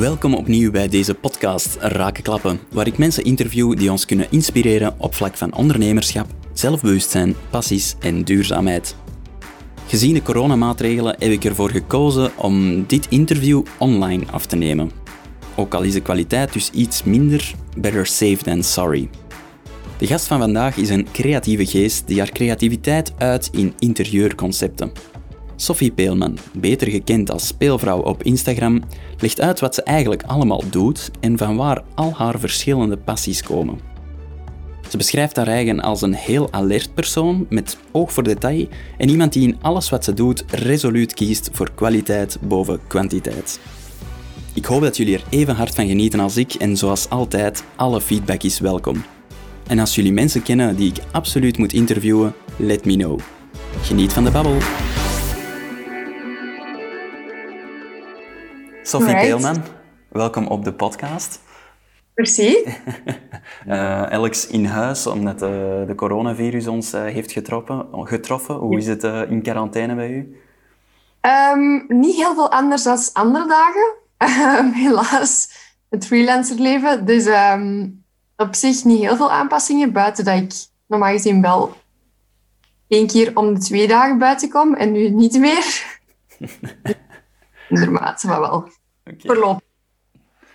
Welkom opnieuw bij deze podcast Raken Klappen, waar ik mensen interview die ons kunnen inspireren op vlak van ondernemerschap, zelfbewustzijn, passies en duurzaamheid. Gezien de coronamaatregelen heb ik ervoor gekozen om dit interview online af te nemen. Ook al is de kwaliteit dus iets minder, better safe than sorry. De gast van vandaag is een creatieve geest die haar creativiteit uit in interieurconcepten. Sophie Peelman, beter gekend als speelvrouw op Instagram, legt uit wat ze eigenlijk allemaal doet en van waar al haar verschillende passies komen. Ze beschrijft haar eigen als een heel alert persoon met oog voor detail en iemand die in alles wat ze doet resoluut kiest voor kwaliteit boven kwantiteit. Ik hoop dat jullie er even hard van genieten als ik en zoals altijd, alle feedback is welkom. En als jullie mensen kennen die ik absoluut moet interviewen, let me know. Geniet van de babbel! Sophie Right. Peelman, welkom op de podcast. Merci. Eh Alex in huis, omdat eh, de coronavirus ons eh, heeft getroffen. getroffen. Hoe is het in quarantaine bij u? Ehm, niet heel veel anders dan andere dagen. Ehm, helaas, het freelancerleven. Dus ehm, op zich niet heel veel aanpassingen, buiten dat ik normaal gezien wel één keer om de twee dagen buiten kom en nu niet meer. Inderdaad, maar wel. Voorlopig.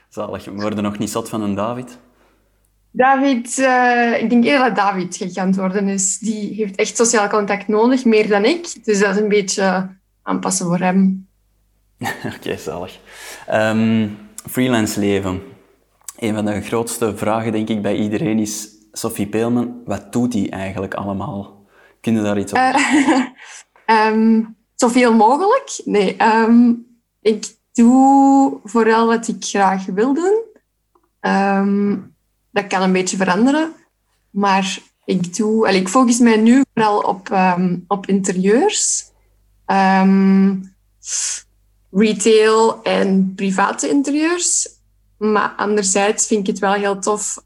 zalig. We worden nog niet zat van een David. David, eh, ik denk eerder dat David gek aan het worden is. Die heeft echt sociaal contact nodig, meer dan ik. Dus dat is een beetje aanpassen voor hem. Oké, zalig. Ehm, freelance leven. Een van de grootste vragen, denk ik, bij iedereen is... Sophie Peelman, wat doet hij eigenlijk allemaal? Kun je daar iets over ehm, zoveel mogelijk. Nee, ehm, ik doe vooral wat ik graag wil doen. Ehm, dat kan een beetje veranderen. Maar ik, doe, ik focus mij nu vooral op, ehm, op interieurs. Ehm, retail en private interieurs. Maar anderzijds vind ik het wel heel tof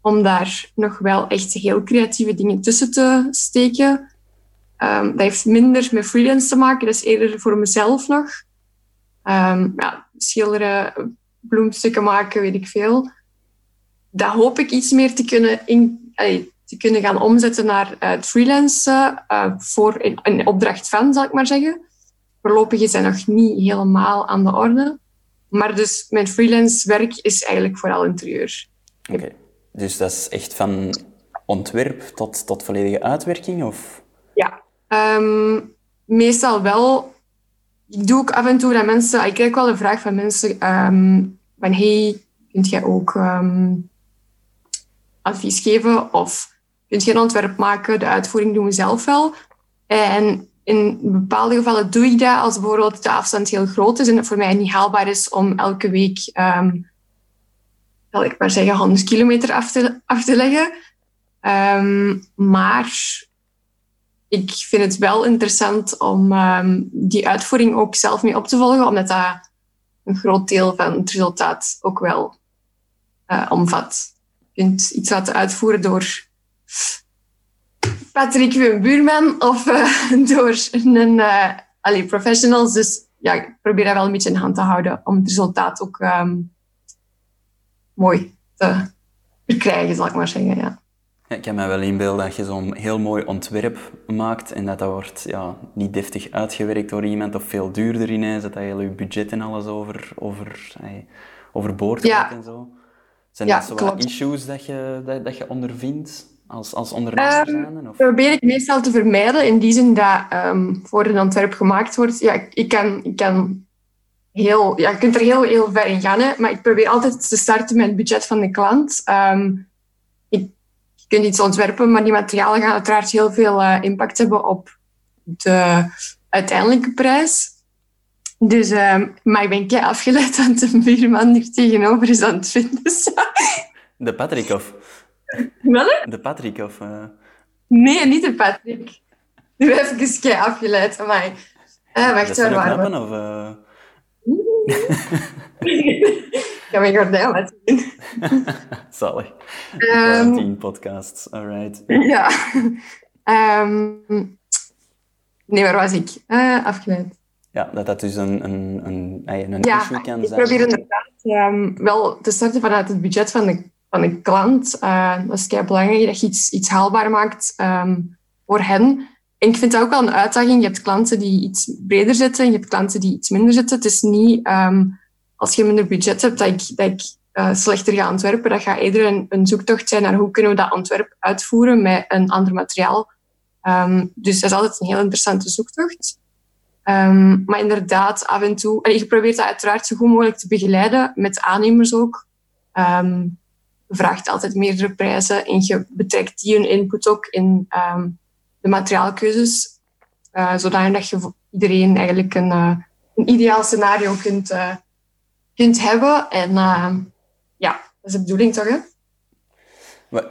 om daar nog wel echt heel creatieve dingen tussen te steken. Dat heeft minder met freelance te maken, dat is eerder voor mezelf nog. Ehm, ja, schilderen, bloemstukken maken, weet ik veel. Dat hoop ik iets meer te kunnen, in, allee, te kunnen gaan omzetten naar eh, het freelancen eh, voor een, een opdracht van, zal ik maar zeggen. Voorlopig is dat nog niet helemaal aan de orde. Maar dus mijn freelance werk is eigenlijk vooral interieur. Oké. Dus dat is echt van ontwerp tot, tot volledige uitwerking? Of... Ja, Ehm, meestal wel. Ik doe ook af en toe dat mensen... Ik krijg wel een vraag van mensen ehm, van hey, kunt jij ook ehm, advies geven? Of kunt je een ontwerp maken? De uitvoering doen we zelf wel. En in bepaalde gevallen doe ik dat als bijvoorbeeld de afstand heel groot is en het voor mij niet haalbaar is om elke week, ehm, zal ik maar zeggen, 100 kilometer af te, af te leggen. Maar ik vind het wel interessant om ehm, die uitvoering ook zelf mee op te volgen, omdat dat een groot deel van het resultaat ook wel eh, omvat. Je kunt iets laten uitvoeren door Patrick, mijn buurman, of eh, door een uh, professionals. Dus ja, ik probeer dat wel een beetje in hand te houden om het resultaat ook ehm, mooi te verkrijgen, zal ik maar zeggen. Ja. Ja, ik kan me wel inbeelden dat je zo'n heel mooi ontwerp maakt en dat dat wordt ja, niet deftig uitgewerkt door iemand of veel duurder ineens, dat dat heel je budget en alles over, over, ay, overboord gaat Ja. en zo. Zijn Ja, dat zo wat issues dat je, dat, dat je ondervindt als, als ondernemer Ehm, zijnde, Of? probeer ik meestal te vermijden in die zin dat ehm, voor een ontwerp gemaakt wordt. Ja, ik- kan, ik kan heel, ja, je kunt er heel, heel ver in gaan, hè, maar ik probeer altijd te starten met het budget van de klant. Ehm, kunt iets ontwerpen, maar die materialen gaan uiteraard heel veel eh, impact hebben op de uiteindelijke prijs. Dus, ehm, maar ik ben kei afgeleid, want de buurman hier tegenover is aan het fitnessen. De Patrick of... Wel, De Patrick of... eh, Nee, niet de Patrick. Nu even eens kei afgeleid. Amai. Uh, wacht, waar waren of... we? Ik ga mijn gordijn laten zien. Zalig. Tien podcasts, alright. Ja. Ehm, nee, waar was ik? Eh, afgeleid. Ja, dat dat dus een, een, een, een ja, issue kan ik probeer inderdaad ehm, wel te starten vanuit het budget van de, van de klant. Uh, dat is kei belangrijk dat je iets, iets haalbaar maakt voor hen. En ik vind dat ook wel een uitdaging. Je hebt klanten die iets breder zitten en je hebt klanten die iets minder zitten. Het is niet als je minder budget hebt dat ik, dat ik uh, slechter ga ontwerpen. Dat gaat eerder een, zoektocht zijn naar hoe kunnen we dat ontwerp uitvoeren met een ander materiaal. Um, dus dat is altijd een heel interessante zoektocht. Um, maar inderdaad, af en toe... En je probeert dat uiteraard zo goed mogelijk te begeleiden, met aannemers ook. Um, je vraagt altijd meerdere prijzen en je betrekt die hun input ook in de materiaalkeuzes. Uh, zodat je iedereen eigenlijk een, uh, een ideaal scenario kunt, kunt hebben. En ja, dat is de bedoeling toch, hè?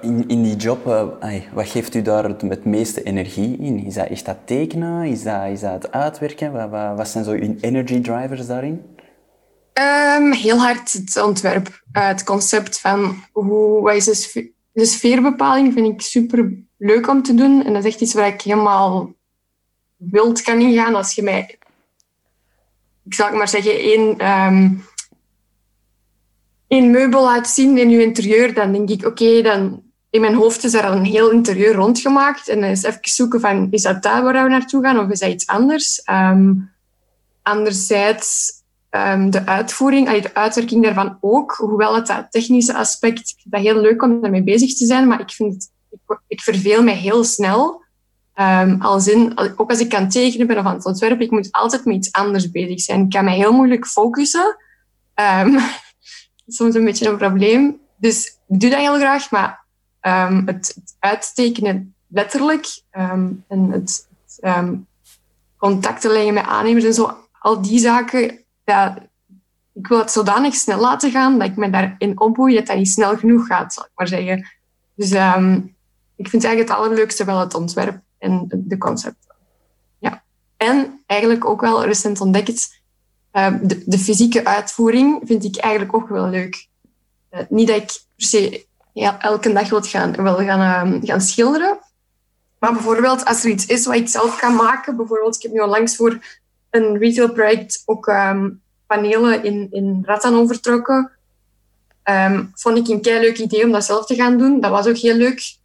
In, in die job, uh, wat geeft u daar het, het, meeste energie in? Is dat echt dat tekenen? Is dat, is dat het uitwerken? Wat, wat, wat zijn zo uw energy drivers daarin? Um, heel hard het ontwerp. Uh, het concept van hoe, wat is de, sfeer, de sfeerbepaling vind ik super leuk om te doen. En dat is echt iets waar ik helemaal wild kan ingaan. Als je mij, ik zal maar zeggen, één... Um, een meubel laat zien in je interieur, dan denk ik, oké, dan in mijn hoofd is er al een heel interieur rondgemaakt. En dan is even zoeken van, is dat daar waar we naartoe gaan of is dat iets anders? Um, anderzijds, um, de uitvoering, de uitwerking daarvan ook. Hoewel het dat technische aspect, dat heel leuk om daarmee bezig te zijn, maar ik, vind het, ik, ik verveel mij heel snel. Um, als in, ook als ik kan tekenen ben of aan het ontwerpen, ik moet altijd met iets anders bezig zijn. Ik kan mij heel moeilijk focussen. Soms een beetje een probleem. Dus ik doe dat heel graag, maar um, het, het, uittekenen letterlijk um, en het, het contacten leggen met aannemers en zo, al die zaken, ik wil het zodanig snel laten gaan dat ik me daarin opboei dat dat niet snel genoeg gaat, zal ik maar zeggen. Dus ik vind eigenlijk het allerleukste wel het ontwerp en de concept. Ja. En eigenlijk ook wel recent ontdekt, de, de, fysieke uitvoering vind ik eigenlijk ook wel leuk. Uh, niet dat ik per se ja, elke dag wil gaan, gaan, uh, gaan schilderen. Maar bijvoorbeeld als er iets is wat ik zelf kan maken. Bijvoorbeeld, ik heb nu al langs voor een retailproject ook um, panelen in, in rattan overtrokken. Vond ik een kei leuk idee om dat zelf te gaan doen. Dat was ook heel leuk.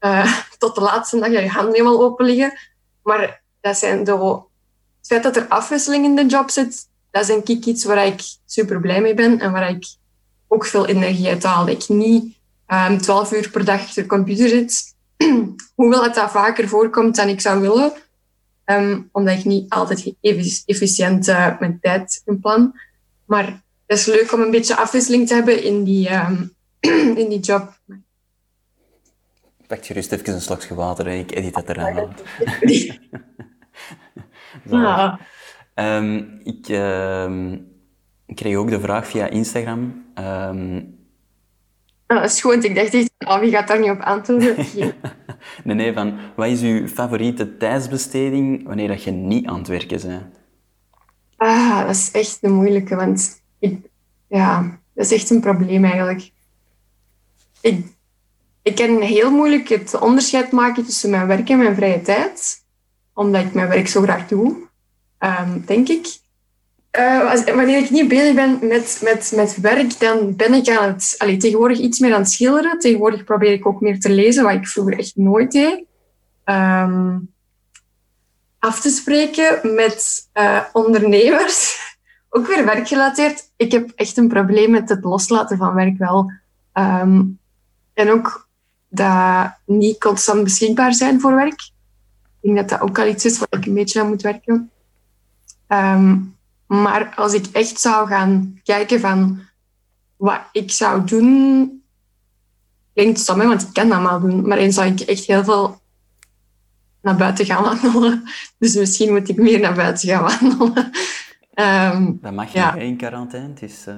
Uh, tot de laatste dag je handen helemaal open liggen. Maar dat zijn de, het feit dat er afwisseling in de job zit, dat is denk ik iets waar ik super blij mee ben en waar ik ook veel energie uit haal. Dat ik niet um, 12 uur per dag achter de computer zit. Hoewel het dat vaker voorkomt dan ik zou willen. Um, omdat ik niet altijd efficiënt uh, mijn tijd in plan. Maar het is leuk om een beetje afwisseling te hebben in die, um, in die job. Pak gerust even een slokje water en ik edit dat eraan uit. Ja. Um, ik, uh, ik kreeg ook de vraag via Instagram. Um... dat is goed. Ik dacht echt, oh, wie gaat daar niet op antwoorden? nee, nee, van wat is uw favoriete tijdsbesteding wanneer dat je niet aan het werken bent? Ah, dat is echt een moeilijke, want ik, ja, dat is echt een probleem eigenlijk. Ik, ik kan heel moeilijk het onderscheid maken tussen mijn werk en mijn vrije tijd, omdat ik mijn werk zo graag doe um, denk ik. Als, wanneer ik niet bezig ben met, met, met werk, dan ben ik aan het, allee, tegenwoordig iets meer aan het schilderen. Tegenwoordig probeer ik ook meer te lezen, wat ik vroeger echt nooit deed. Um, af te spreken met uh, ondernemers, ook weer werkgerelateerd. Ik heb echt een probleem met het loslaten van werk wel. Um, en ook dat niet constant beschikbaar zijn voor werk. Ik denk dat dat ook al iets is waar ik een beetje aan moet werken. Um, maar als ik echt zou gaan kijken van wat ik zou doen, klinkt stom, want ik kan dat allemaal doen, maar dan zou ik echt heel veel naar buiten gaan wandelen. Dus misschien moet ik meer naar buiten gaan wandelen. Um, dat mag je ja. in quarantaine. is, uh...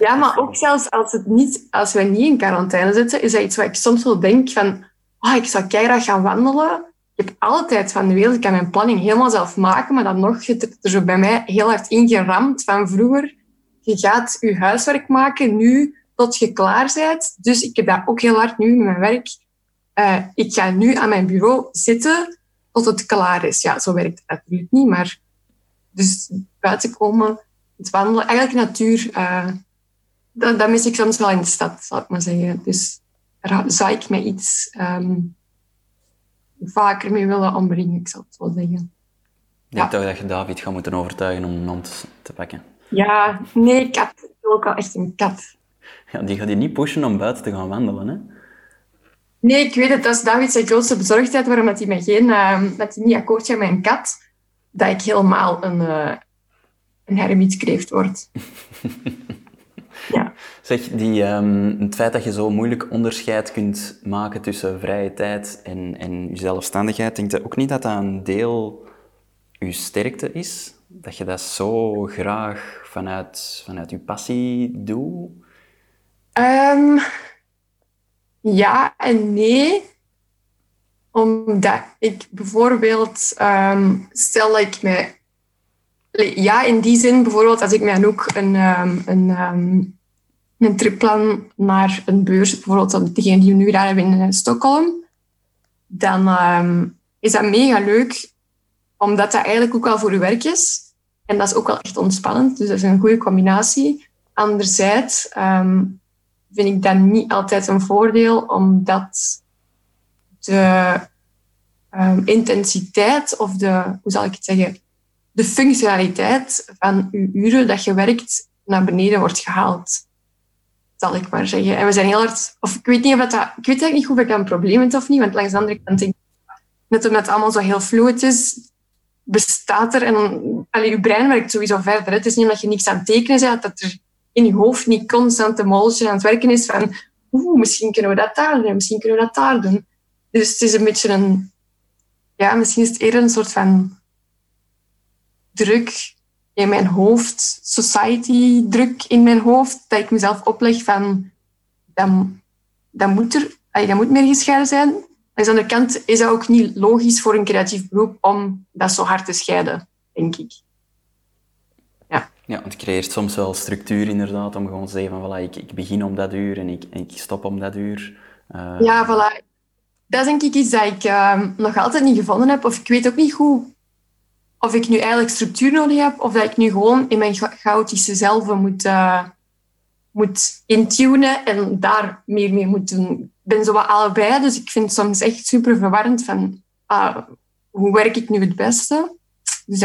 ja, maar ook zelfs als, het niet, als we niet in quarantaine zitten, is dat iets wat ik soms wel denk van oh, ik zou keihard gaan wandelen ik heb altijd van de wereld, ik kan mijn planning helemaal zelf maken, maar dan nog zit er zo bij mij heel hard ingeramd van vroeger. Je gaat je huiswerk maken nu tot je klaar bent. Dus ik heb dat ook heel hard nu met mijn werk. Uh, ik ga nu aan mijn bureau zitten tot het klaar is. Ja, zo werkt het natuurlijk niet, maar Dus buiten komen, het wandelen, eigenlijk natuur, uh, dat, dat, mis ik soms wel in de stad, zal ik maar zeggen. Dus daar zou ik me iets um, vaker mee willen ombrengen, ik zal het zo zeggen. Ik denk toch dat je David gaat moeten overtuigen om een hond te pakken. Ja, nee, kat. Ik wil ook wel echt een kat. Ja, die gaat je niet pushen om buiten te gaan wandelen, hè? Nee, ik weet het. Dat is David zijn grootste bezorgdheid, waarom hij, mij geen, uh, dat hij niet akkoord gaat met een kat. Dat ik helemaal een, uh, een hermietkreeft word. ja. Zeg, die, um, het feit dat je zo moeilijk onderscheid kunt maken tussen vrije tijd en, en je zelfstandigheid, denk je ook niet dat dat een deel je sterkte is? Dat je dat zo graag vanuit, vanuit je passie doet? Um, ja en nee. Omdat ik bijvoorbeeld, um, stel ik me... Ja, in die zin, bijvoorbeeld als ik mij ook een, um, een, um, een tripplan naar een beurs, bijvoorbeeld degene die we nu gedaan hebben in uh, Stockholm, dan is dat mega leuk, omdat dat eigenlijk ook wel voor je werk is. En dat is ook wel echt ontspannend, dus dat is een goede combinatie. Anderzijds vind ik dat niet altijd een voordeel, omdat de um, intensiteit of de, hoe zal ik het zeggen, de functionaliteit van je uren dat je werkt naar beneden wordt gehaald. Zal ik maar zeggen. En we zijn heel hard, of ik weet niet of dat, ik weet eigenlijk niet of ik een probleem heb of niet, want langs de andere kant denk ik, net omdat het allemaal zo heel fluid is, bestaat er en allee, je brein werkt sowieso verder. Het is niet omdat je niks aan het tekenen bent, dat er in je hoofd niet constant een molletje aan het werken is van oeh, misschien kunnen we dat daar doen, misschien kunnen we dat daar doen. Dus het is een beetje een... Ja, misschien is het eerder een soort van druk in mijn hoofd, society druk in mijn hoofd, dat ik mezelf opleg van dat, dat, moet, er, dat moet meer gescheiden zijn. Aan de andere kant is dat ook niet logisch voor een creatief beroep om dat zo hard te scheiden, denk ik. Ja, het creëert soms wel structuur inderdaad, om gewoon te zeggen van voilà, ik, ik begin om dat uur en ik, ik stop om dat uur. Uh... Ja, voilà. Dat is denk ik iets dat ik uh, nog altijd niet gevonden heb. Of ik weet ook niet hoe, of ik nu eigenlijk structuur nodig heb, of dat ik nu gewoon in mijn chaotische zelf moet, uh, moet intunen en daar meer mee moet doen. Ik ben zo wat allebei, dus ik vind het soms echt super verwarrend van ah, hoe werk ik nu het beste. Dus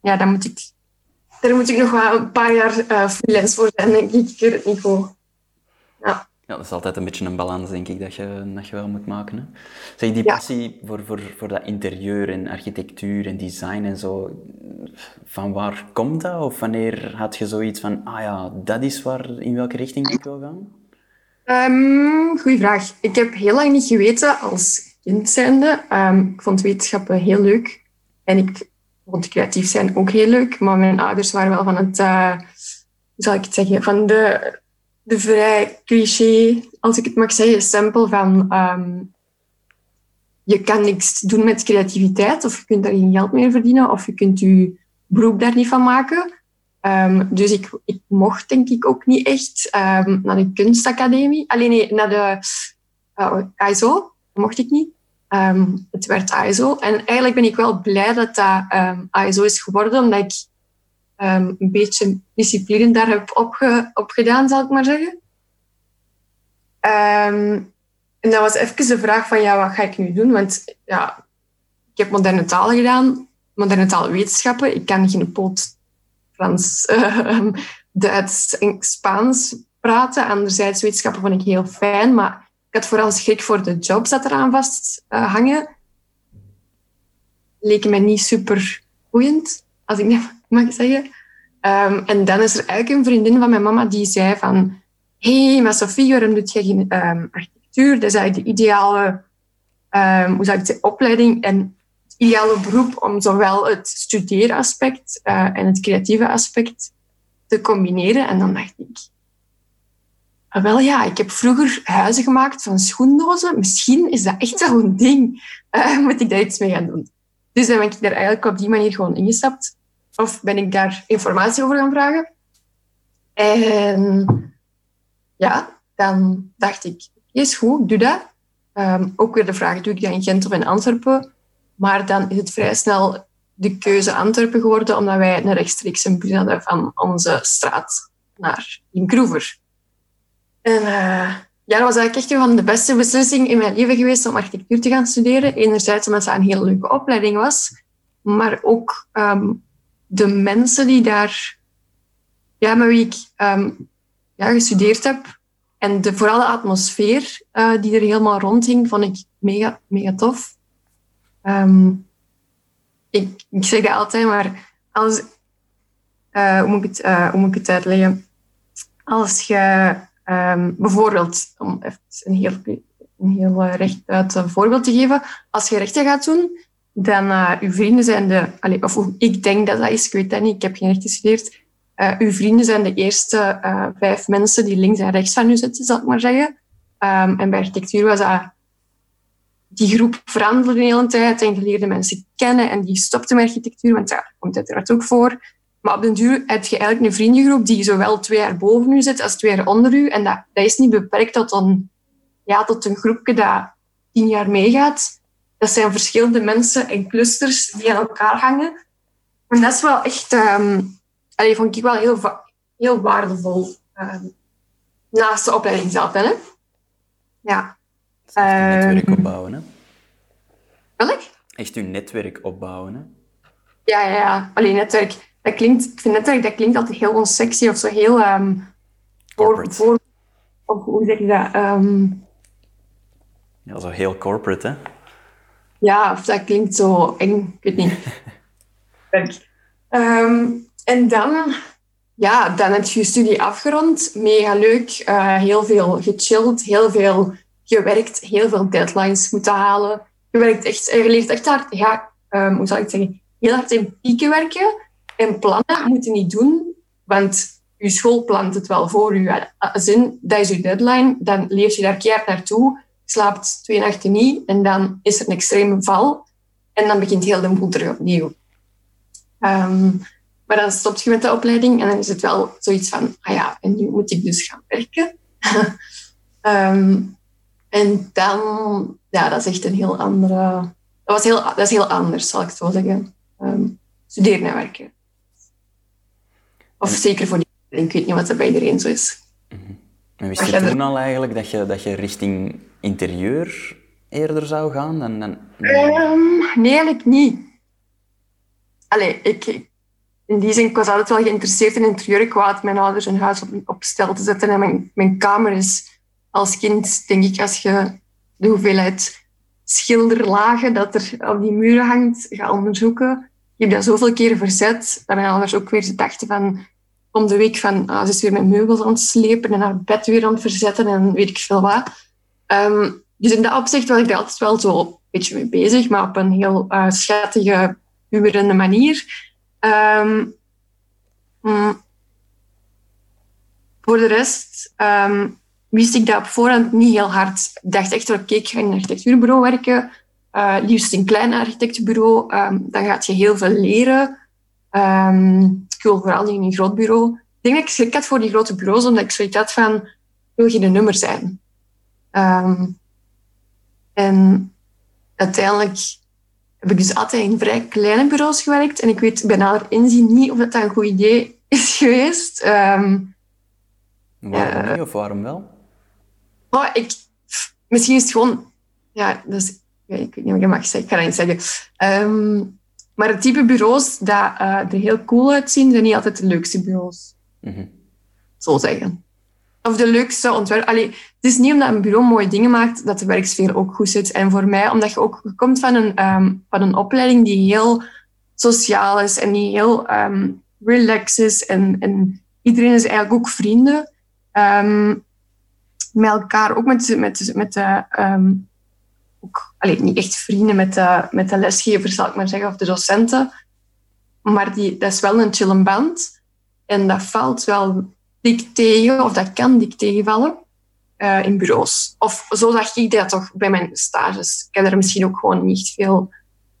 ja, dan moet ik daar moet ik nog wel een paar jaar uh, freelance voor zijn, denk ik. Het. Ja. Ja, dat is altijd een beetje een balans, denk ik, dat je, dat je wel moet maken. Hè? Zeg, die passie voor, voor, voor dat interieur en architectuur en design en zo, van waar komt dat? Of wanneer had je zoiets van, ah ja, dat is waar, in welke richting ik wil gaan? Um, goeie vraag. Ik heb heel lang niet geweten als kind zijnde. Um, ik vond wetenschappen heel leuk. En ik vond creatief zijn ook heel leuk. Maar mijn ouders waren wel van het, uh, hoe zal ik het zeggen, van de, de vrij cliché, als ik het mag zeggen, stempel van um, je kan niks doen met creativiteit of je kunt daar geen geld mee verdienen of je kunt je beroep daar niet van maken. Um, dus ik, ik mocht denk ik ook niet echt um, naar de kunstacademie. Alleen nee, naar de uh, ISO mocht ik niet. Het werd ISO. En eigenlijk ben ik wel blij dat dat ISO is geworden, omdat ik um, een beetje discipline daar heb opge opgedaan, zal ik maar zeggen. en dat was even de vraag van, ja, wat ga ik nu doen? Want ja, ik heb moderne talen gedaan, moderne taalwetenschappen. Ik kan geen poot Frans, Duits en Spaans praten. Anderzijds, wetenschappen vond ik heel fijn, maar ik had vooral schrik voor de jobs dat eraan vast uh, hangen. Leken mij niet super boeiend, als ik mag zeggen. Um, en dan is er eigenlijk een vriendin van mijn mama die zei van... Hé, hey, maar Sophie, waarom doe je geen um, architectuur? Dat is eigenlijk de ideale um, hoe zou ik opleiding en het ideale beroep om zowel het studeeraspect uh, en het creatieve aspect te combineren. En dan dacht ik, Ah, wel ja, ik heb vroeger huizen gemaakt van schoendozen. Misschien is dat echt zo'n ding. Uh, moet ik daar iets mee gaan doen? Dus dan ben ik daar eigenlijk op die manier gewoon ingestapt. Of ben ik daar informatie over gaan vragen. En ja, dan dacht ik, is goed, doe dat. Um, ook weer de vraag, doe ik dat in Gent of in Antwerpen? Maar dan is het vrij snel de keuze Antwerpen geworden, omdat wij een rechtstreekse bus hadden van onze straat naar Linkroever. En uh, ja, dat was eigenlijk echt een van de beste beslissingen in mijn leven geweest om architectuur te gaan studeren. Enerzijds omdat het een hele leuke opleiding was, maar ook um, de mensen die daar, ja, met wie ik um, ja, gestudeerd heb, en de, vooral de atmosfeer uh, die er helemaal rondhing, vond ik mega, mega tof. Um, ik, zeg dat altijd, maar als, uh, hoe, moet ik het, uh, hoe moet ik het uitleggen? Als je um, bijvoorbeeld, om even een heel, een heel rechtuit voorbeeld te geven, als je rechten gaat doen, dan uh, uw vrienden zijn de, of ik denk dat dat is, ik weet dat niet, ik heb geen recht gestudeerd, uh, uw vrienden zijn de eerste uh, vijf mensen die links en rechts van u zitten, zal ik maar zeggen. Um, en bij architectuur was dat... Die groep veranderde de hele tijd en je leerde mensen kennen en die stopte met architectuur, want dat komt uiteraard ook voor. Maar op den duur heb je eigenlijk een vriendengroep die zowel twee jaar boven u zit als twee jaar onder u. En dat, dat is niet beperkt tot een, ja, tot een groepje dat tien jaar meegaat. Dat zijn verschillende mensen en clusters die aan elkaar hangen. En dat is wel echt... Um, allee, vond ik wel heel, heel waardevol. Um, naast de opleiding zelf, hè. Ja. Echt netwerk Ehm, opbouwen, hè? Welk? Echt je netwerk opbouwen, hè? Ja, ja, ja. Alleen netwerk. Dat klinkt, ik vind netwerk, dat klinkt altijd heel onsexy of zo heel... Um, Corporate. Voor, of hoe zeg je dat? Um, Ja, zo heel corporate, hè? Ja, of dat klinkt zo eng. Ik weet niet. Um, en dan... Ja, dan heb je je studie afgerond. Mega leuk. Uh, heel veel gechilled. Heel veel gewerkt. Heel veel deadlines moeten halen. Je, werkt echt, je leert echt hard... Ja, um, hoe zal ik het zeggen? Heel hard in pieken werken. En plannen moet je niet doen, want je school plant het wel voor je. Als in, dat is je deadline, dan leef je daar keihard naartoe, slaapt twee nachten niet en dan is er een extreme val en dan begint heel de boel terug opnieuw. Um, maar dan stopt je met de opleiding en dan is het wel zoiets van, ah ja, en nu moet ik dus gaan werken. um, en dan, ja, dat is echt een heel andere... Dat, was heel, dat is heel anders, zal ik het zo zeggen. Um, studeren en werken. Of zeker voor die ik weet niet wat dat bij iedereen zo is. Mm-hmm. En wist je toen al eigenlijk dat je, dat je richting interieur eerder zou gaan? Dan, dan... Um, nee, eigenlijk niet. Allee, ik, in die zin, ik was altijd wel geïnteresseerd in interieur. Ik wou mijn ouders een huis op, op stel te zetten. En mijn, mijn kamer is als kind, denk ik, als je de hoeveelheid schilderlagen dat er op die muren hangt, gaat onderzoeken. Ik heb dat zoveel keren verzet, dat mijn ouders ook weer dachten van om de week van, ah, ze is weer met meubels aan het slepen en haar bed weer aan het verzetten en weet ik veel wat. Um, dus in dat opzicht was ik daar altijd wel zo een beetje mee bezig, maar op een heel uh, schattige, humorende manier. Um, voor de rest um, wist ik dat op voorhand niet heel hard. Ik dacht echt, oké, ik ga in een architectuurbureau werken. Uh, liefst een klein architectenbureau. Dan gaat je heel veel leren. Um, ik wil vooral niet in een groot bureau. Ik denk dat ik schrik had voor die grote bureaus, omdat ik zoiets had van, wil je een nummer zijn? Um, en uiteindelijk heb ik dus altijd in vrij kleine bureaus gewerkt. En ik weet bij nader inzien niet of dat, een goed idee is geweest. Um, waarom uh, niet, of waarom wel? Oh, ik, misschien is het gewoon... Ja, dus, ik weet niet wat je mag zeggen. Ik ga dat niet zeggen. Um, maar het type bureaus dat uh, er heel cool uitzien, zijn niet altijd de leukste bureaus. Mm -hmm. Zo zeggen. Of de leukste ontwerp. Allee, het is niet omdat een bureau mooie dingen maakt, dat de werksfeer ook goed zit. En voor mij, omdat je ook je komt van een, um, van een opleiding die heel sociaal is en die heel um, relax is. En, en iedereen is eigenlijk ook vrienden. Um, met elkaar, ook met, met, met de ook, allee, niet echt vrienden met de, met de lesgevers, zal ik maar zeggen, of de docenten. Maar die, dat is wel een chille band. En dat valt wel dik tegen, of dat kan dik tegenvallen, uh, in bureaus. Of zo zag ik dat toch bij mijn stages. Ik heb er misschien ook gewoon niet veel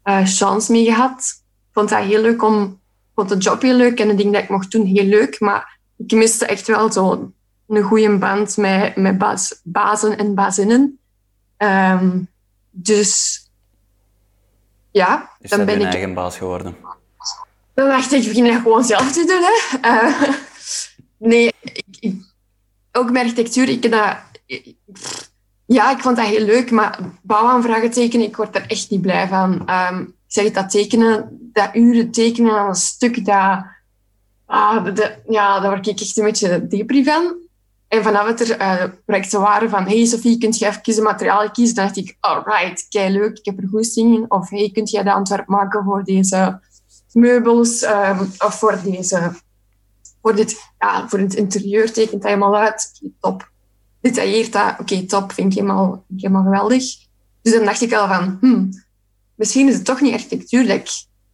uh, chance mee gehad. Ik vond dat heel leuk om... Vond de job heel leuk en de dingen dat ik mocht doen heel leuk. Maar ik miste echt wel zo een goede band met, met bazen en bazinnen. Um, dus ja, dus dan ben ik eigen baas geworden. dan dacht ik, ik begin dat gewoon zelf te doen. Hè. Uh, nee, ik, ook met architectuur, ik dat... Ja, ik vond dat heel leuk, maar bouwaanvragen tekenen, ik word er echt niet blij van. Um, ik zeg dat tekenen, dat uren tekenen aan een stuk, dat, ah, de, ja, daar word ik echt een beetje depri van. En vanaf het er uh, projecten waren van hey Sophie, kunt je even kiezen, materiaal kiezen? Dan dacht ik, alright, kei leuk, ik heb er goed in. Of hey, kunt jij dat ontwerp maken voor deze meubels? Um, of voor deze voor dit, ja, voor het interieur tekent dat helemaal uit. Top. Detailleert dat. Oké, top. Vind ik helemaal, helemaal geweldig. Dus dan dacht ik al van, hmm, misschien is het toch niet architectuur dat ik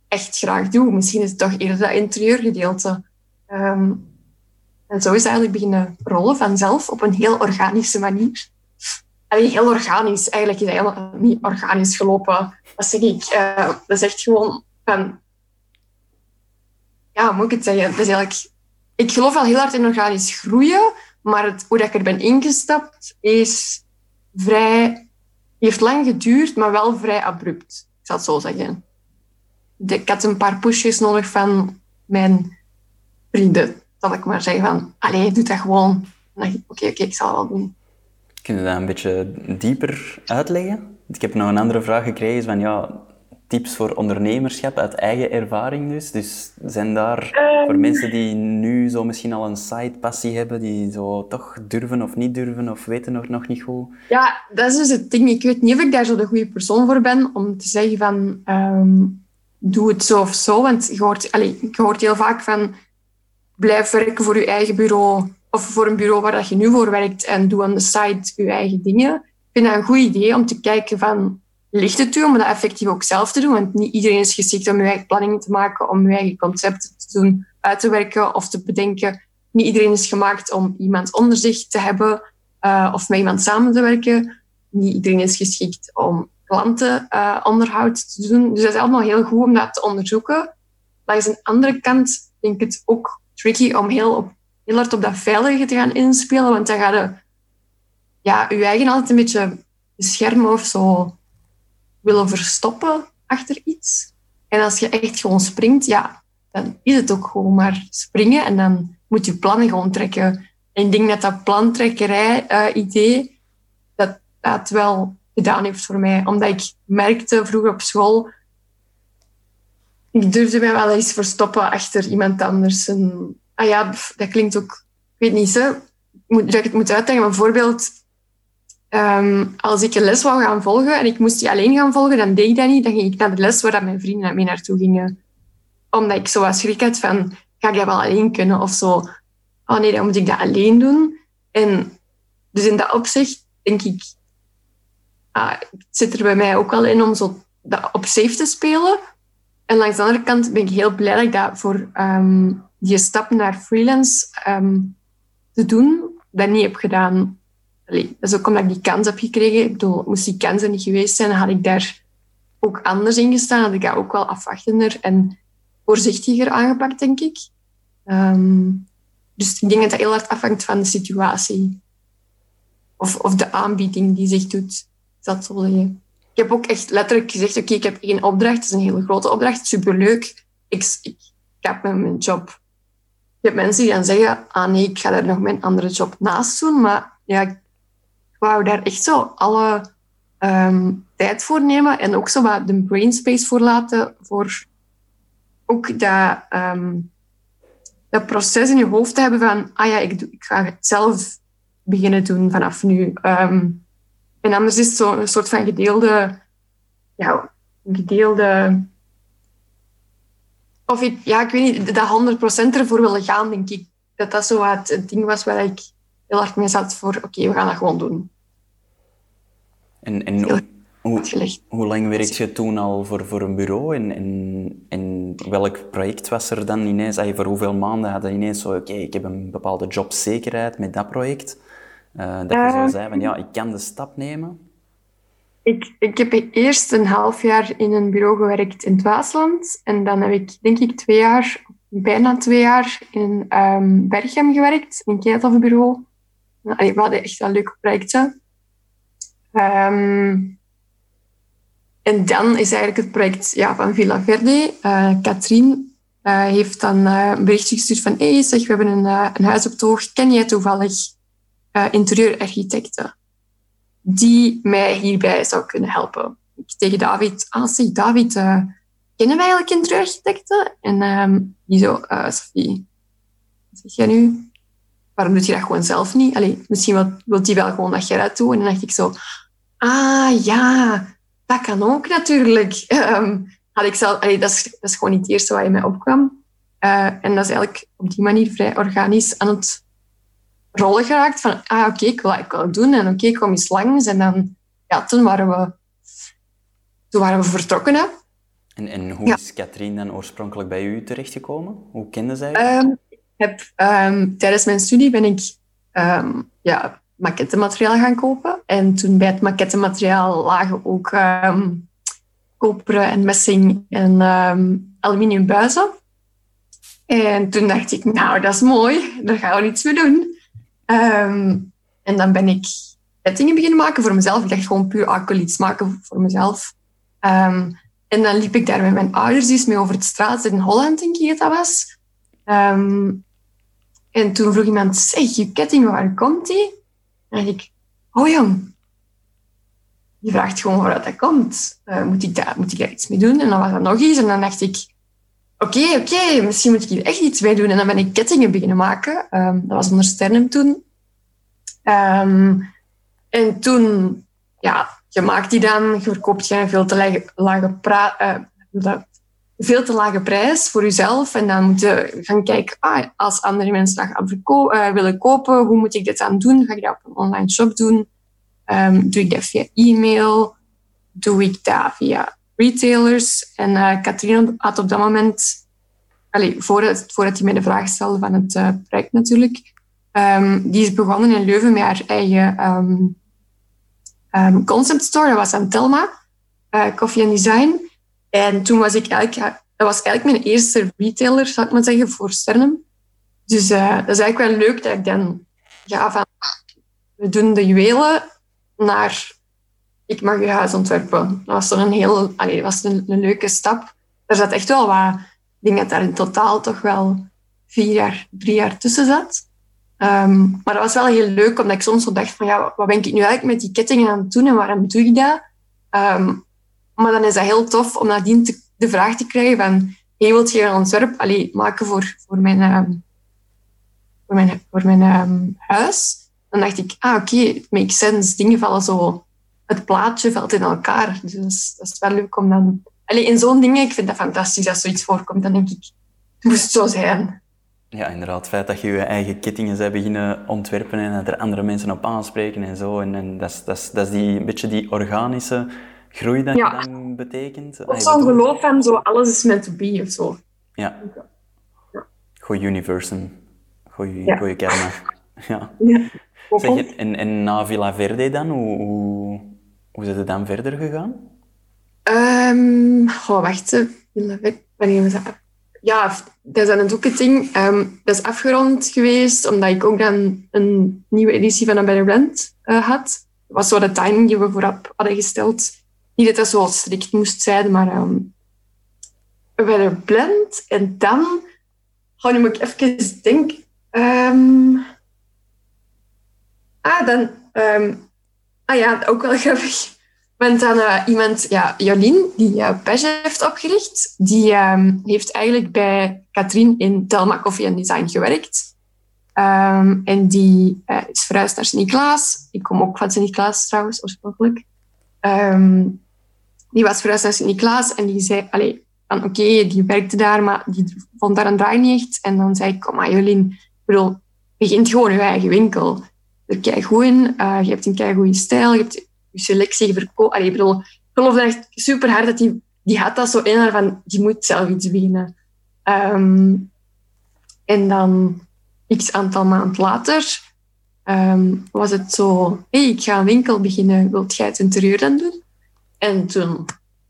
echt graag doe. Misschien is het toch eerder dat interieurgedeelte. Um, en zo is het eigenlijk beginnen rollen vanzelf op een heel organische manier. Alleen heel organisch. Eigenlijk is het helemaal niet organisch gelopen. Dat zeg ik. Uh, dat is echt gewoon van... Ja, moet ik het zeggen? Dat is eigenlijk ik geloof al heel hard in organisch groeien, maar het, hoe dat ik er ben ingestapt is vrij... heeft lang geduurd, maar wel vrij abrupt. Ik zal het zo zeggen. ik had een paar pushjes nodig van mijn vrienden. Dat ik maar zeggen van, allee, doe dat gewoon. Oké, oké, ik zal het wel doen. Kun je dat een beetje dieper uitleggen? Ik heb nog een andere vraag gekregen van, ja, tips voor ondernemerschap uit eigen ervaring dus? Dus zijn daar voor ehm. mensen die nu zo misschien al een side-passie hebben, die zo toch durven of niet durven of weten nog, nog niet goed? Ja, dat is dus het ding. Ik weet niet of ik daar zo de goede persoon voor ben om te zeggen van ehm, doe het zo of zo. Want je hoort, allez, je hoort heel vaak van blijf werken voor je eigen bureau of voor een bureau waar dat je nu voor werkt en doe aan de site je eigen dingen. Ik vind dat een goed idee om te kijken van ligt het u om dat effectief ook zelf te doen. Want niet iedereen is geschikt om je eigen planning te maken, om je eigen concepten te doen, uit te werken of te bedenken. Niet iedereen is gemaakt om iemand onder zich te hebben uh, of met iemand samen te werken. Niet iedereen is geschikt om klantenonderhoud uh, te doen. Dus dat is allemaal heel goed om dat te onderzoeken. Langs een andere kant vind ik het ook tricky om heel, heel hard op dat veilige te gaan inspelen. Want dan ga je ja, je eigen altijd een beetje beschermen of zo willen verstoppen achter iets. En als je echt gewoon springt, ja, dan is het ook gewoon maar springen en dan moet je plannen gewoon trekken. En ik denk dat dat plantrekkerij-idee, uh, dat dat wel gedaan heeft voor mij. Omdat ik merkte vroeger op school, ik durfde mij wel eens verstoppen achter iemand anders. Ah ja, dat klinkt ook, ik weet niet, zo, moet, dat ik het moet uitleggen. Bijvoorbeeld, Um, als ik een les wou gaan volgen en ik moest die alleen gaan volgen, dan deed ik dat niet. Dan ging ik naar de les waar mijn vrienden mee naartoe gingen. Omdat ik zo wat schrik had van, ga ik dat wel alleen kunnen? Of zo, oh nee, dan moet ik dat alleen doen. En dus in dat opzicht denk ik, ah, zit er bij mij ook wel in om zo dat op safe te spelen. En langs de andere kant ben ik heel blij dat ik dat voor um, die stap naar freelance um, te doen, dat niet heb gedaan Allee, dat is ook omdat ik die kans heb gekregen. Ik bedoel, moest die kans er niet geweest zijn, had ik daar ook anders in gestaan. Had ik dat ook wel afwachtender en voorzichtiger aangepakt, denk ik. Um, dus ik denk dat dat heel hard afhangt van de situatie. Of, of de aanbieding die zich doet. Dat zo zeggen. Ik heb ook echt letterlijk gezegd, oké, ik heb één opdracht. Het is een hele grote opdracht, superleuk. Ik, ik, ik heb mijn job. Je hebt mensen die dan zeggen, ah nee, ik ga daar nog mijn andere job naast doen. Maar ja, wou daar echt zo alle um, tijd voor nemen en ook zo wat de brain space voor laten voor ook dat, um, dat proces in je hoofd te hebben van ah ja, ik, doe, ik ga het zelf beginnen doen vanaf nu. Um, en anders is het zo een soort van gedeelde, ja, gedeelde of ik, ja, ik weet niet, dat 100% ervoor willen gaan, denk ik. Dat dat zo wat het ding was waar ik heel hard mee zat voor, oké, we gaan dat gewoon doen. En, en hoe, hoe, lang werkte je toen al voor, voor een bureau? En, en, en welk project was er dan ineens? Voor hoeveel maanden had je ineens zo, oké, ik heb een bepaalde jobzekerheid met dat project? Uh, dat je zo eh, zei van, ja, ik kan de stap nemen? Ik, ik heb eerst een half jaar in een bureau gewerkt in het Waasland. En dan heb ik, denk ik, twee jaar, bijna twee jaar in um, Berchem gewerkt, in een ketelbureau. We hadden echt wel leuke projecten. Um, en dan is eigenlijk het project ja, van Villa Verde. Uh, Katrien uh, heeft dan uh, een berichtje gestuurd van hey, zeg, we hebben een, een huis op toog. Ken jij toevallig interieurarchitecten die mij hierbij zou kunnen helpen? Ik tegen David, ah zeg David, kennen wij eigenlijk interieurarchitecten? En um, die zo, Sophie, wat zeg jij nu? Waarom doe je dat gewoon zelf niet? Allee, misschien wil, die wel gewoon dat je dat doet. En dan dacht ik zo, ah ja, dat kan ook natuurlijk. Um, had ik zelf, allee, dat, is, dat is gewoon niet het eerste wat in mij opkwam. Uh, en dat is eigenlijk op die manier vrij organisch aan het rollen geraakt. Van, ah, oké, ik wil ik wil het doen. En oké, okay, ik kom eens langs. En dan, ja, toen waren we, toen waren we vertrokken. Hè. En, en hoe is Katrien dan oorspronkelijk bij u terechtgekomen? Hoe kende zij um, heb, um, tijdens mijn studie ben ik um, ja, maquettemateriaal gaan kopen. En toen bij het maquettemateriaal lagen ook um, koperen en messing en um, aluminium buizen. En toen dacht ik, nou, dat is mooi, daar gaan we iets mee doen. Um, en dan ben ik kettingen beginnen maken voor mezelf. Ik dacht gewoon puur, iets maken voor mezelf. Um, en dan liep ik daar met mijn ouders eens mee over het straat in Holland, denk ik dat was. Um, en toen vroeg iemand, zeg, je ketting, waar komt die? En dacht ik, oh jong, je vraagt gewoon waar dat komt. Uh, moet, ik daar, moet ik daar iets mee doen? En dan was dat nog iets. En dan dacht ik, oké, oké, misschien moet ik hier echt iets mee doen. En dan ben ik kettingen beginnen maken. Um, dat was onder Sternum toen. Um, en toen, ja, je maakt die dan, je verkoopt je veel te lage, uh, veel te lage prijs voor jezelf. En dan moet je gaan kijken, ah, als andere mensen dat uh, willen kopen, hoe moet ik dit dan doen? Ga ik dat op een online shop doen? Um, doe ik dat via e-mail? Doe ik dat via retailers? En uh, Katrien had op dat moment, allez, voordat, voordat hij mij de vraag stelde van het uh, project natuurlijk, um, die is begonnen in Leuven met haar eigen um, concept store. Dat was aan Telma, uh, Coffee and Design. En toen was ik eigenlijk, dat was eigenlijk mijn eerste retailer, zou ik maar zeggen, voor Sternum. Dus dat is eigenlijk wel leuk dat ik dan ja, van we doen de juwelen naar ik mag je huis ontwerpen. Dat was dan een heel allee, was een, leuke stap. Er zat echt wel wat, dat daar in totaal toch wel vier jaar, drie jaar tussen zat. Um, maar dat was wel heel leuk, omdat ik soms zo dacht van ja, wat ben ik nu eigenlijk met die kettingen aan het doen en waarom doe ik dat? Um, maar dan is dat heel tof om nadien te, de vraag te krijgen van hey, wilt je een ontwerp allee, maken voor, voor mijn, um, voor mijn, voor mijn huis? Dan dacht ik, ah oké, it makes sense. Dingen vallen zo, het plaatje valt in elkaar. Dus dat is wel leuk om dan... Allee, in zo'n dingen, ik vind dat fantastisch als zoiets voorkomt. Dan denk ik, het moest zo zijn. Ja, inderdaad. Het feit dat je je eigen kettingen bent beginnen ontwerpen en dat er andere mensen op aanspreken en zo. En, en dat, is, dat, is, dat is die, een beetje die organische groei dat ja. je dan betekent. Of zo'n geloof van zo, alles is meant to be of zo. Ja. ja. Goeie universum. Goeie, ja. goeie ja. ja. Zeg, en, en na Villa Verde dan, hoe, hoe, hoe is het dan verder gegaan? Um, oh, wacht, Verde, wanneer dat? Ja, dat is dan ding. Um, dat is afgerond geweest, omdat ik ook dan een nieuwe editie van A Better Blend uh, had. Dat was zo de timing die we voorop hadden gesteld. Niet dat dat zo strikt moest zijn, maar um, we werden blend. En dan, oh, nu moet ik even denken. Ah, dan, ah ja, ook wel grappig. Want dan uh, iemand, ja, Jolien, die uh, Page heeft opgericht, die um, heeft eigenlijk bij Katrien in Telma Coffee Design gewerkt. Um, en die uh, is verhuisd naar Sint-Niklaas. Ik kom ook van Sint-Niklaas trouwens, oorspronkelijk. Um, die was verhuisd naar Sint-Niklaas en die zei, oké, okay, die werkte daar, maar die vond daar een draai niet echt. En dan zei ik, kom maar Jolien, bedoel, begint gewoon je eigen winkel. Er kijk goed in, uh, je hebt een kei goede stijl, je hebt je selectie ik bedoel, geloof echt super hard dat die, die had dat zo in haar van, die moet zelf iets beginnen. Um, en dan, x aantal maanden later, um, was het zo, hey, ik ga een winkel beginnen, wilt jij het interieur dan doen? En toen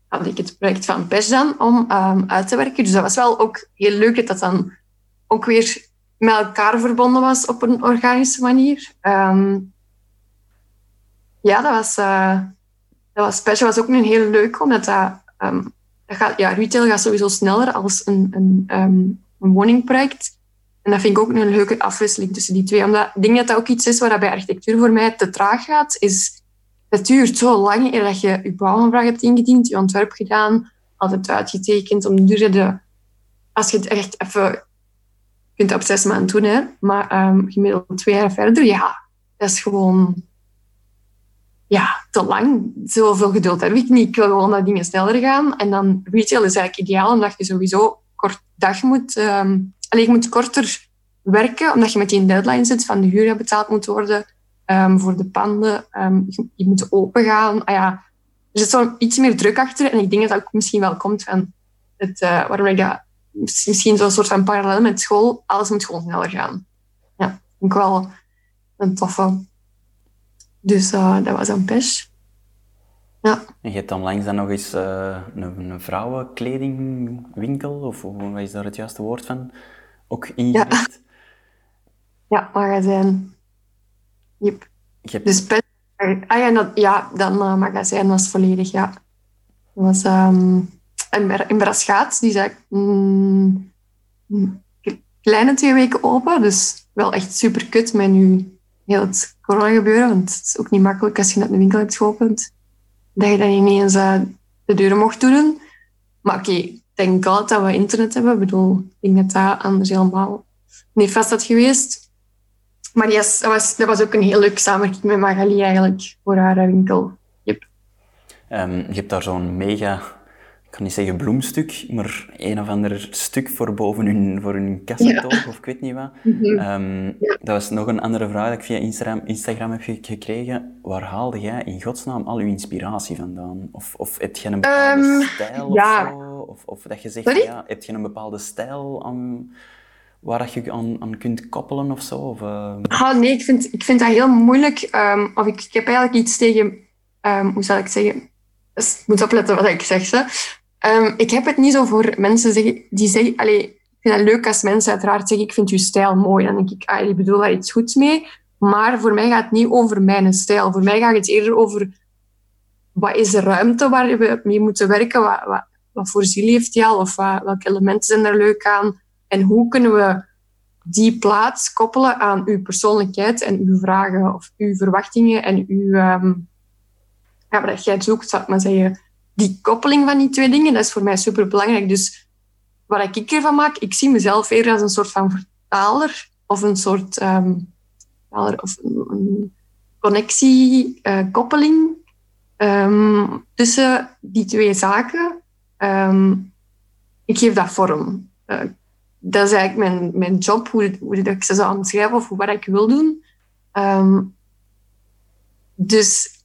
had ik het project van PES dan om um, uit te werken. Dus dat was wel ook heel leuk dat dat dan ook weer met elkaar verbonden was op een organische manier. Um, ja, dat was, uh, dat was PES was ook een heel leuk, omdat dat um, dat gaat, ja, retail gaat sowieso sneller als een, een, ehm, een woningproject. En dat vind ik ook een leuke afwisseling tussen die twee. Omdat ik denk dat dat ook iets is waar bij architectuur voor mij te traag gaat. Is, het duurt zo lang eer dat je je bouwaanvraag hebt ingediend, je ontwerp gedaan, altijd uitgetekend. Om de, als je het echt even kunt op zes maanden doen, hè, maar um, gemiddeld twee jaar verder, ja, dat is gewoon ja, te lang. Zoveel geduld heb ik niet. Ik wil gewoon dat dingen sneller gaan. En dan retail is eigenlijk ideaal, omdat je sowieso kort dag moet... Um, alleen je moet korter werken, omdat je met die deadline zit van de huur dat betaald moet worden um, voor de panden. Um, je, moet open gaan. Ah, ja, er zit zo iets meer druk achter. En ik denk dat dat misschien wel komt van het, uh, waarom ik dat misschien zo'n soort van parallel met school, alles moet gewoon sneller gaan. Ja, vind ik wel een toffe. Dus uh, dat was een pers. Ja. En je hebt dan langs dan nog eens uh, een, een, vrouwenkledingwinkel, of wat is daar het juiste woord van, ook ingericht? Ja, ja magazijn. Yep. Hebt... Dus pers, ah ja, dat, ja dan uh, magazijn was volledig, ja. Dat was um, in Braschaat, die is eigenlijk mm, kleine twee weken open, dus wel echt super kut met nu heel het corona gebeuren. Want het is ook niet makkelijk als je net een winkel hebt geopend. Dat je dan ineens uh, de deuren mocht doen. Maar oké, ik denk altijd dat we internet hebben. Ik bedoel, ik denk dat dat anders helemaal niet vast had geweest. Maar yes, dat, was, dat was ook een heel leuk samenwerking met Magali eigenlijk voor haar winkel. Yep. Um, je hebt daar zo'n mega kan niet zeggen bloemstuk, maar een of ander stuk voor boven hun, voor hun kassentoog, of ik weet niet wat. Mhm. Ehm, dat was nog een andere vraag die ik via Instagram, Instagram heb gekregen. Waar haalde jij in godsnaam al uw inspiratie vandaan? Of, of heb je een bepaalde um, stijl ja. of zo? Of, of dat je zegt, ja, heb je een bepaalde stijl aan, waar je aan, aan kunt koppelen of zo? Of, uh... ah, nee, ik vind, ik vind dat heel moeilijk. Um, of ik, ik heb eigenlijk iets tegen, hoe zal ik zeggen... Dus ik moet opletten wat ik zeg. Ze. Um, ik heb het niet zo voor mensen zeggen, die zeggen... Allee, ik vind het leuk als mensen uiteraard zeggen, ik vind je stijl mooi. Dan denk ik, ah, die bedoel daar iets goeds mee. Maar voor mij gaat het niet over mijn stijl. Voor mij gaat het eerder over... Wat is de ruimte waar we mee moeten werken? Wat, wat, voor ziel heeft die al? Of wat, welke elementen zijn er leuk aan? En hoe kunnen we die plaats koppelen aan uw persoonlijkheid en uw vragen of uw verwachtingen en uw... Um, ja, wat jij zoekt, zou ik maar zeggen die koppeling van die twee dingen, dat is voor mij super belangrijk. Dus wat ik ervan maak, ik zie mezelf eerder als een soort van vertaler of een soort um, of connectie, koppeling um, tussen die twee zaken. Um, ik geef dat vorm. Uh, dat is eigenlijk mijn, mijn job, hoe, hoe ik ze zou omschrijven of wat ik wil doen. dus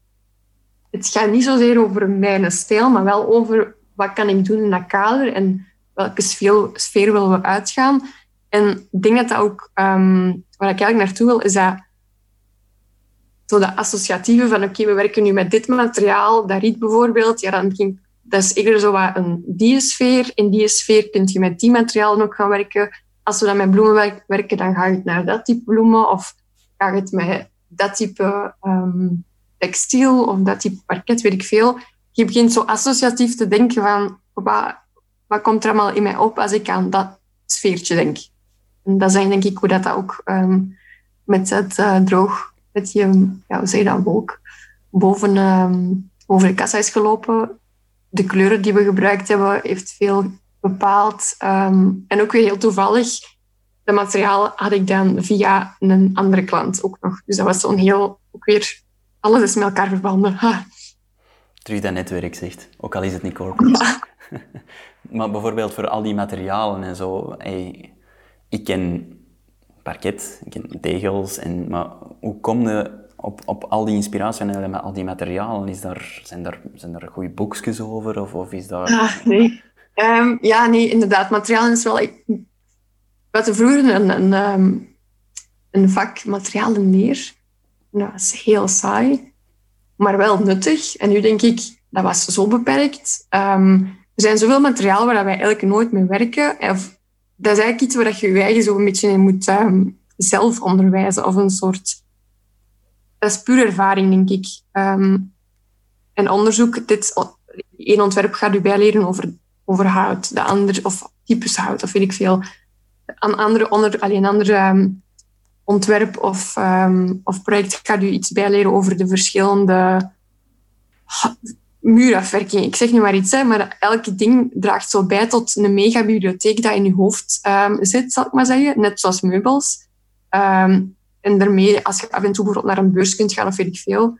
het gaat niet zozeer over mijn stijl, maar wel over wat kan ik doen in dat kader en welke sfeer, willen we uitgaan. En ik denk dat dat ook, um, waar ik eigenlijk naartoe wil, is dat zo dat associatieve van oké, we werken nu met dit materiaal, dat riet bijvoorbeeld, ja, dan begint, dat is eerder zo wat een die sfeer. In die sfeer kun je met die materialen ook gaan werken. Als we dan met bloemen werken, dan ga je naar dat type bloemen of ga je het met dat type um, textiel of dat type parket, weet ik veel. Je begint zo associatief te denken van wat, wat komt er allemaal in mij op als ik aan dat sfeertje denk. En dat is denk ik hoe dat, dat ook um, met het uh, droog, met je, ja, hoe zeg je dat, wolk, boven um, over de kassa is gelopen. De kleuren die we gebruikt hebben, heeft veel bepaald. Um, en ook weer heel toevallig, de materialen had ik dan via een andere klant ook nog. Dus dat was zo'n heel, ook weer alles is met elkaar verbonden. Ha. Terug dat netwerk zegt, ook al is het niet corporate. maar bijvoorbeeld voor al die materialen en zo. Hey, ik ken parket, ik ken tegels, en, maar hoe kom je op, op al die inspiratie en al die materialen? Is daar, zijn, er, zijn er goede boekjes over? Of, of is daar... Ah, nee. Um, ja, nee, inderdaad. Materialen is wel... Ik, we vroeger een, een, ehm, een vak materialen neer dat was heel saai, maar wel nuttig. En nu denk ik, dat was zo beperkt. Um, er zijn zoveel materialen waar wij eigenlijk nooit mee werken. Of, dat is eigenlijk iets waar je je eigen zo een beetje in moet um, zelf onderwijzen. Of een soort... Dat is puur ervaring, denk ik. Um, en onderzoek, dit, één ontwerp gaat u bijleren over over hout, de ander, of types hout, of weet ik veel. Een andere, onder, alleen andere ehm, ontwerp of, um, of project gaat u iets bijleren over de verschillende muurafwerking. Ik zeg nu maar iets, hè, maar elke ding draagt zo bij tot een megabibliotheek dat in je hoofd um, zit, zal ik maar zeggen. Net zoals meubels. Um, en daarmee, als je af en toe bijvoorbeeld naar een beurs kunt gaan of weet ik veel,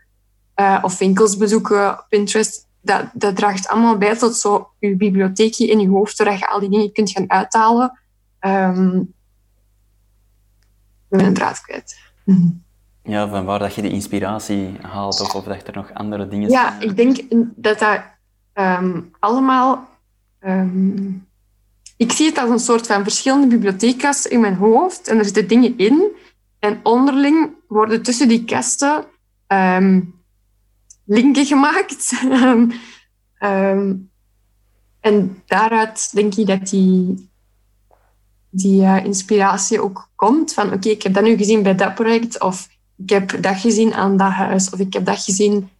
uh, of winkels bezoeken, Pinterest, dat, dat draagt allemaal bij tot zo je bibliotheekje in je hoofd, zodat je al die dingen kunt gaan uithalen. Ik ben een draad kwijt. Ja, van waar dat je de inspiratie haalt of, of dat er nog andere dingen ja, zijn. Ja, ik denk dat dat um, allemaal... Um, ik zie het als een soort van verschillende bibliotheekkasten in mijn hoofd en er zitten dingen in. En onderling worden tussen die kasten um, linken gemaakt. en daaruit denk ik dat die, die uh, inspiratie ook komt. Van oké, ik heb dat nu gezien bij dat project. Of ik heb dat gezien aan dat huis. Of ik heb dat gezien,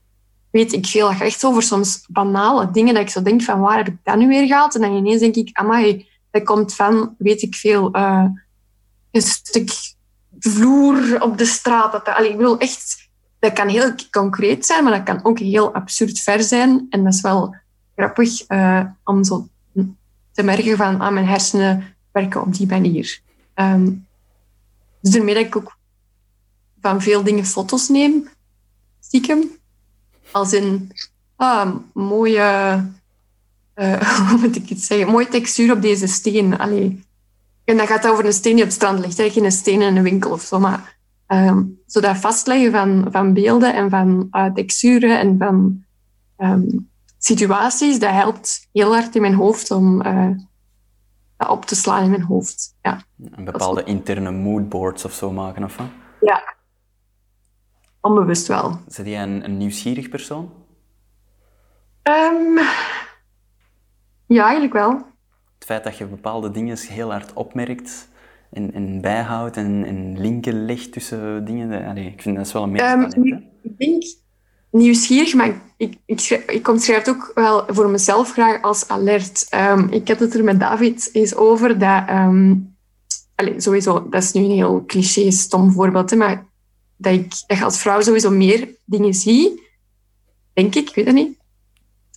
weet ik veel. Dat echt over soms banale dingen. Dat ik zo denk van, waar heb ik dat nu weer gehaald? En dan ineens denk ik, amai, dat komt van, weet ik veel, uh, een stuk vloer op de straat. Dat, allee, ik echt, dat kan heel concreet zijn, maar dat kan ook heel absurd ver zijn. En dat is wel grappig uh, om zo te merken van, ah, mijn hersenen werken op die manier. Um, dus daarmee dat ik ook van veel dingen foto's neem, stiekem. Als in ah, mooie, uh, hoe moet ik het zeggen, mooie textuur op deze steen. Allee. En dan gaat over een steen die op het strand ligt, geen steen in een winkel of zo. Maar um, zo dat vastleggen van, van beelden en van uh, texturen en van um, situaties, dat helpt heel hard in mijn hoofd om uh, op te slaan in mijn hoofd. Ja. Een bepaalde interne moodboards of zo maken, of wat? Ja, Onbewust wel. Zit jij een, een nieuwsgierig persoon? Um, ja, eigenlijk wel. Het feit dat je bepaalde dingen heel hard opmerkt en, en bijhoudt en, en linken legt tussen dingen, ik vind dat is wel een meertalent. Um, ik denk nieuwsgierig, maar ik, ik, ik omschrijf het ook wel voor mezelf graag als alert. Um, ik had het er met David eens over dat... Um, allez, sowieso, dat is nu een heel cliché, stom voorbeeld, hè, maar dat ik als vrouw sowieso meer dingen zie. Denk ik, ik weet het niet.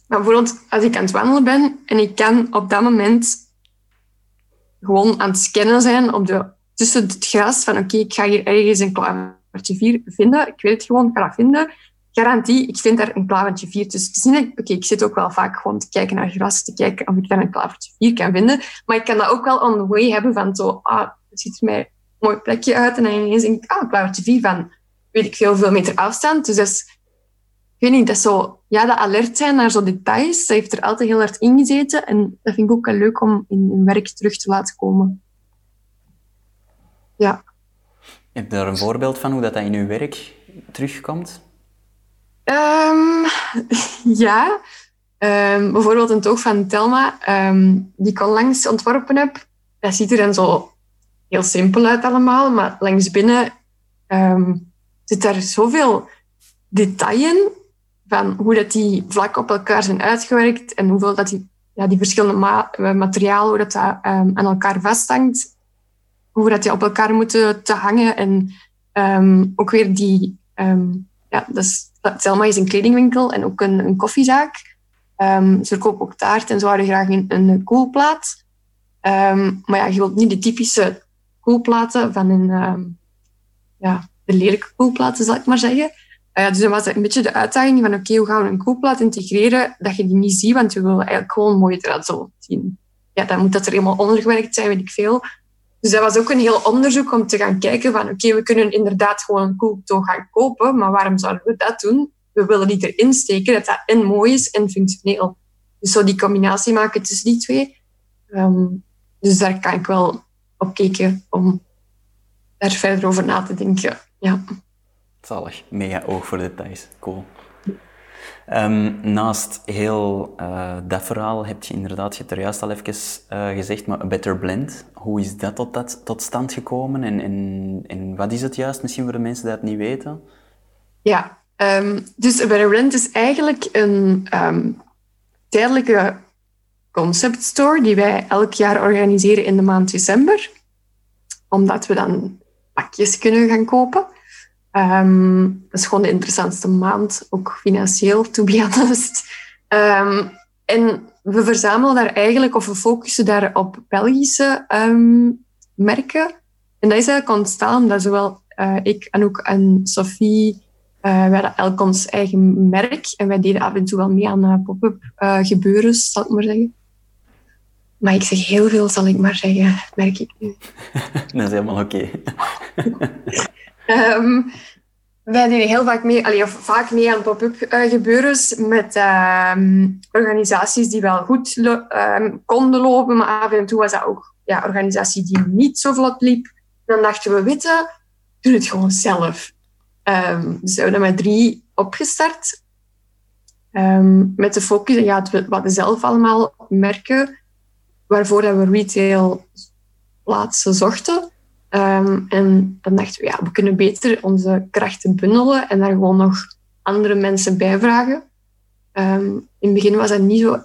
Maar bijvoorbeeld als ik aan het wandelen ben en ik kan op dat moment gewoon aan het scannen zijn op de, tussen het gras van oké, ik ga hier ergens een klavertje 4 vinden. Ik weet het gewoon, ik ga vinden. Garantie, ik vind daar een klavertje 4. Dus het is niet oké, ik zit ook wel vaak gewoon te kijken naar gras, te kijken of ik daar een klavertje 4 kan vinden. Maar ik kan dat ook wel on the way hebben van zo, ah, het ziet er mij een mooi plekje uit. En dan ineens denk ik, ah, klavertje 4 van weet ik veel, veel meter afstand. Dus dat is, ik dat zo, ja, dat alert zijn naar zo'n details, dat heeft er altijd heel hard in gezeten. En dat vind ik ook wel leuk om in, werk terug te laten komen. Ja. Heb je daar een voorbeeld van hoe dat, dat in je werk terugkomt? Um, ja. Um, bijvoorbeeld een toog van Telma, um, die ik al langs ontworpen heb. Dat ziet er dan zo heel simpel uit allemaal, maar langs binnen zit daar zoveel detail in van hoe dat die vlakken op elkaar zijn uitgewerkt en hoeveel dat die, ja, die verschillende eh, materialen, hoe dat, dat aan elkaar vasthangt, hoe dat die op elkaar moeten te hangen en ook weer die, ja, dat is, Selma is een kledingwinkel en ook een, een koffiezaak. ze verkopen ook taart en ze houden graag een, een koelplaat. maar ja, je wilt niet de typische koelplaten van een, ja, de lelijke koelplaten, zal ik maar zeggen. Uh, dus dan was het een beetje de uitdaging van oké, hoe gaan we een koelplaat integreren dat je die niet ziet, want we willen eigenlijk gewoon mooi eruit zo zien. Ja, dan moet dat er helemaal ondergewerkt zijn, weet ik veel. Dus dat was ook een heel onderzoek om te gaan kijken van oké, we kunnen inderdaad gewoon een koeltoog gaan kopen, maar waarom zouden we dat doen? We willen die erin steken, dat dat en mooi is en functioneel. Dus zo die combinatie maken tussen die twee. Um, dus daar kan ik wel op kijken om daar verder over na te denken. Ja. Zalig. Mega oog voor details. Cool. Um, naast heel uh, dat verhaal heb je inderdaad, je hebt er juist al even uh, gezegd, maar Better Blend. Hoe is dat tot, dat, tot stand gekomen en, en, en wat is het juist, misschien voor de mensen die dat niet weten? Ja, um, dus A Better Blend is eigenlijk een um, tijdelijke concept store die wij elk jaar organiseren in de maand december. Omdat we dan pakjes kunnen gaan kopen. Um, dat is gewoon de interessantste maand, ook financieel, to be honest. Um, en we verzamelen daar eigenlijk, of we focussen daar op Belgische um, merken. En dat is eigenlijk ontstaan dat zowel uh, ik, Anouk en Sophie, uh, wij hadden elk ons eigen merk. En wij deden af en toe wel mee aan uh, pop-up gebeuren, zal ik maar zeggen. Maar ik zeg heel veel, zal ik maar zeggen, merk ik nu. dat is helemaal oké. Okay. um, wij deden heel vaak mee, allee, of vaak mee aan pop-up uh, gebeurens met uh, organisaties die wel goed um, konden lopen, maar af en toe was dat ook ja, organisatie die niet zo vlot liep. Dan dachten we, weten, doe het gewoon zelf. Dus we hebben met drie opgestart. Met de focus, ja, we hadden zelf allemaal merken waarvoor dat we retail plaatsen zochten. Um, en dan dachten we, ja, we kunnen beter onze krachten bundelen en daar gewoon nog andere mensen bij vragen. Um, in het begin was dat niet zo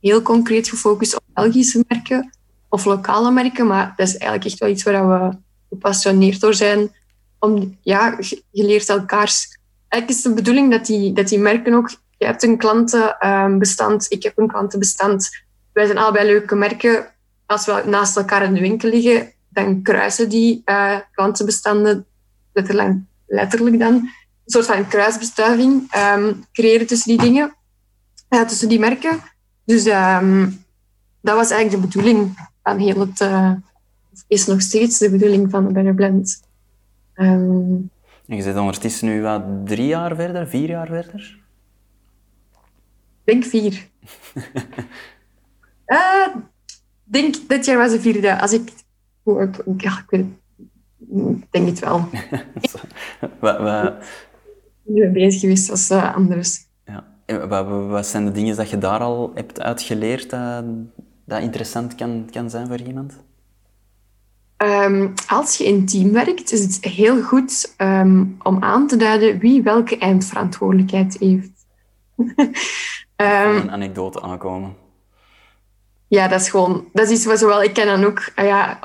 heel concreet gefocust op Belgische merken of lokale merken, maar dat is eigenlijk echt wel iets waar we gepassioneerd door zijn. Om, ja, je leert elkaars... Eigenlijk is de bedoeling dat die, dat die merken ook... Je hebt een klantenbestand, ik heb een klantenbestand. Wij zijn allebei leuke merken. Als we naast elkaar in de winkel liggen, dan kruisen die uh, klantenbestanden letterlijk, letterlijk dan een soort van kruisbestuiving um, creëren tussen die dingen, uh, tussen die merken. Dus um, dat was eigenlijk de bedoeling van heel het, uh, is nog steeds de bedoeling van de Better Blend. Um, en je zit ondertussen nu wat drie jaar verder, vier jaar verder? Ik denk vier. uh, denk, dit jaar was de vierde. Als ik ja, ik weet Ik denk het wel. wat, wat... Ik ben bezig geweest als uh, anders. Ja. Wat, wat, zijn de dingen dat je daar al hebt uitgeleerd dat, dat interessant kan, kan zijn voor iemand? Um, als je in team werkt, is het heel goed um, om aan te duiden wie welke eindverantwoordelijkheid heeft. um, een anekdote aankomen. Ja, dat is gewoon... Dat is iets wat zowel ik ken dan ook... Uh, ja,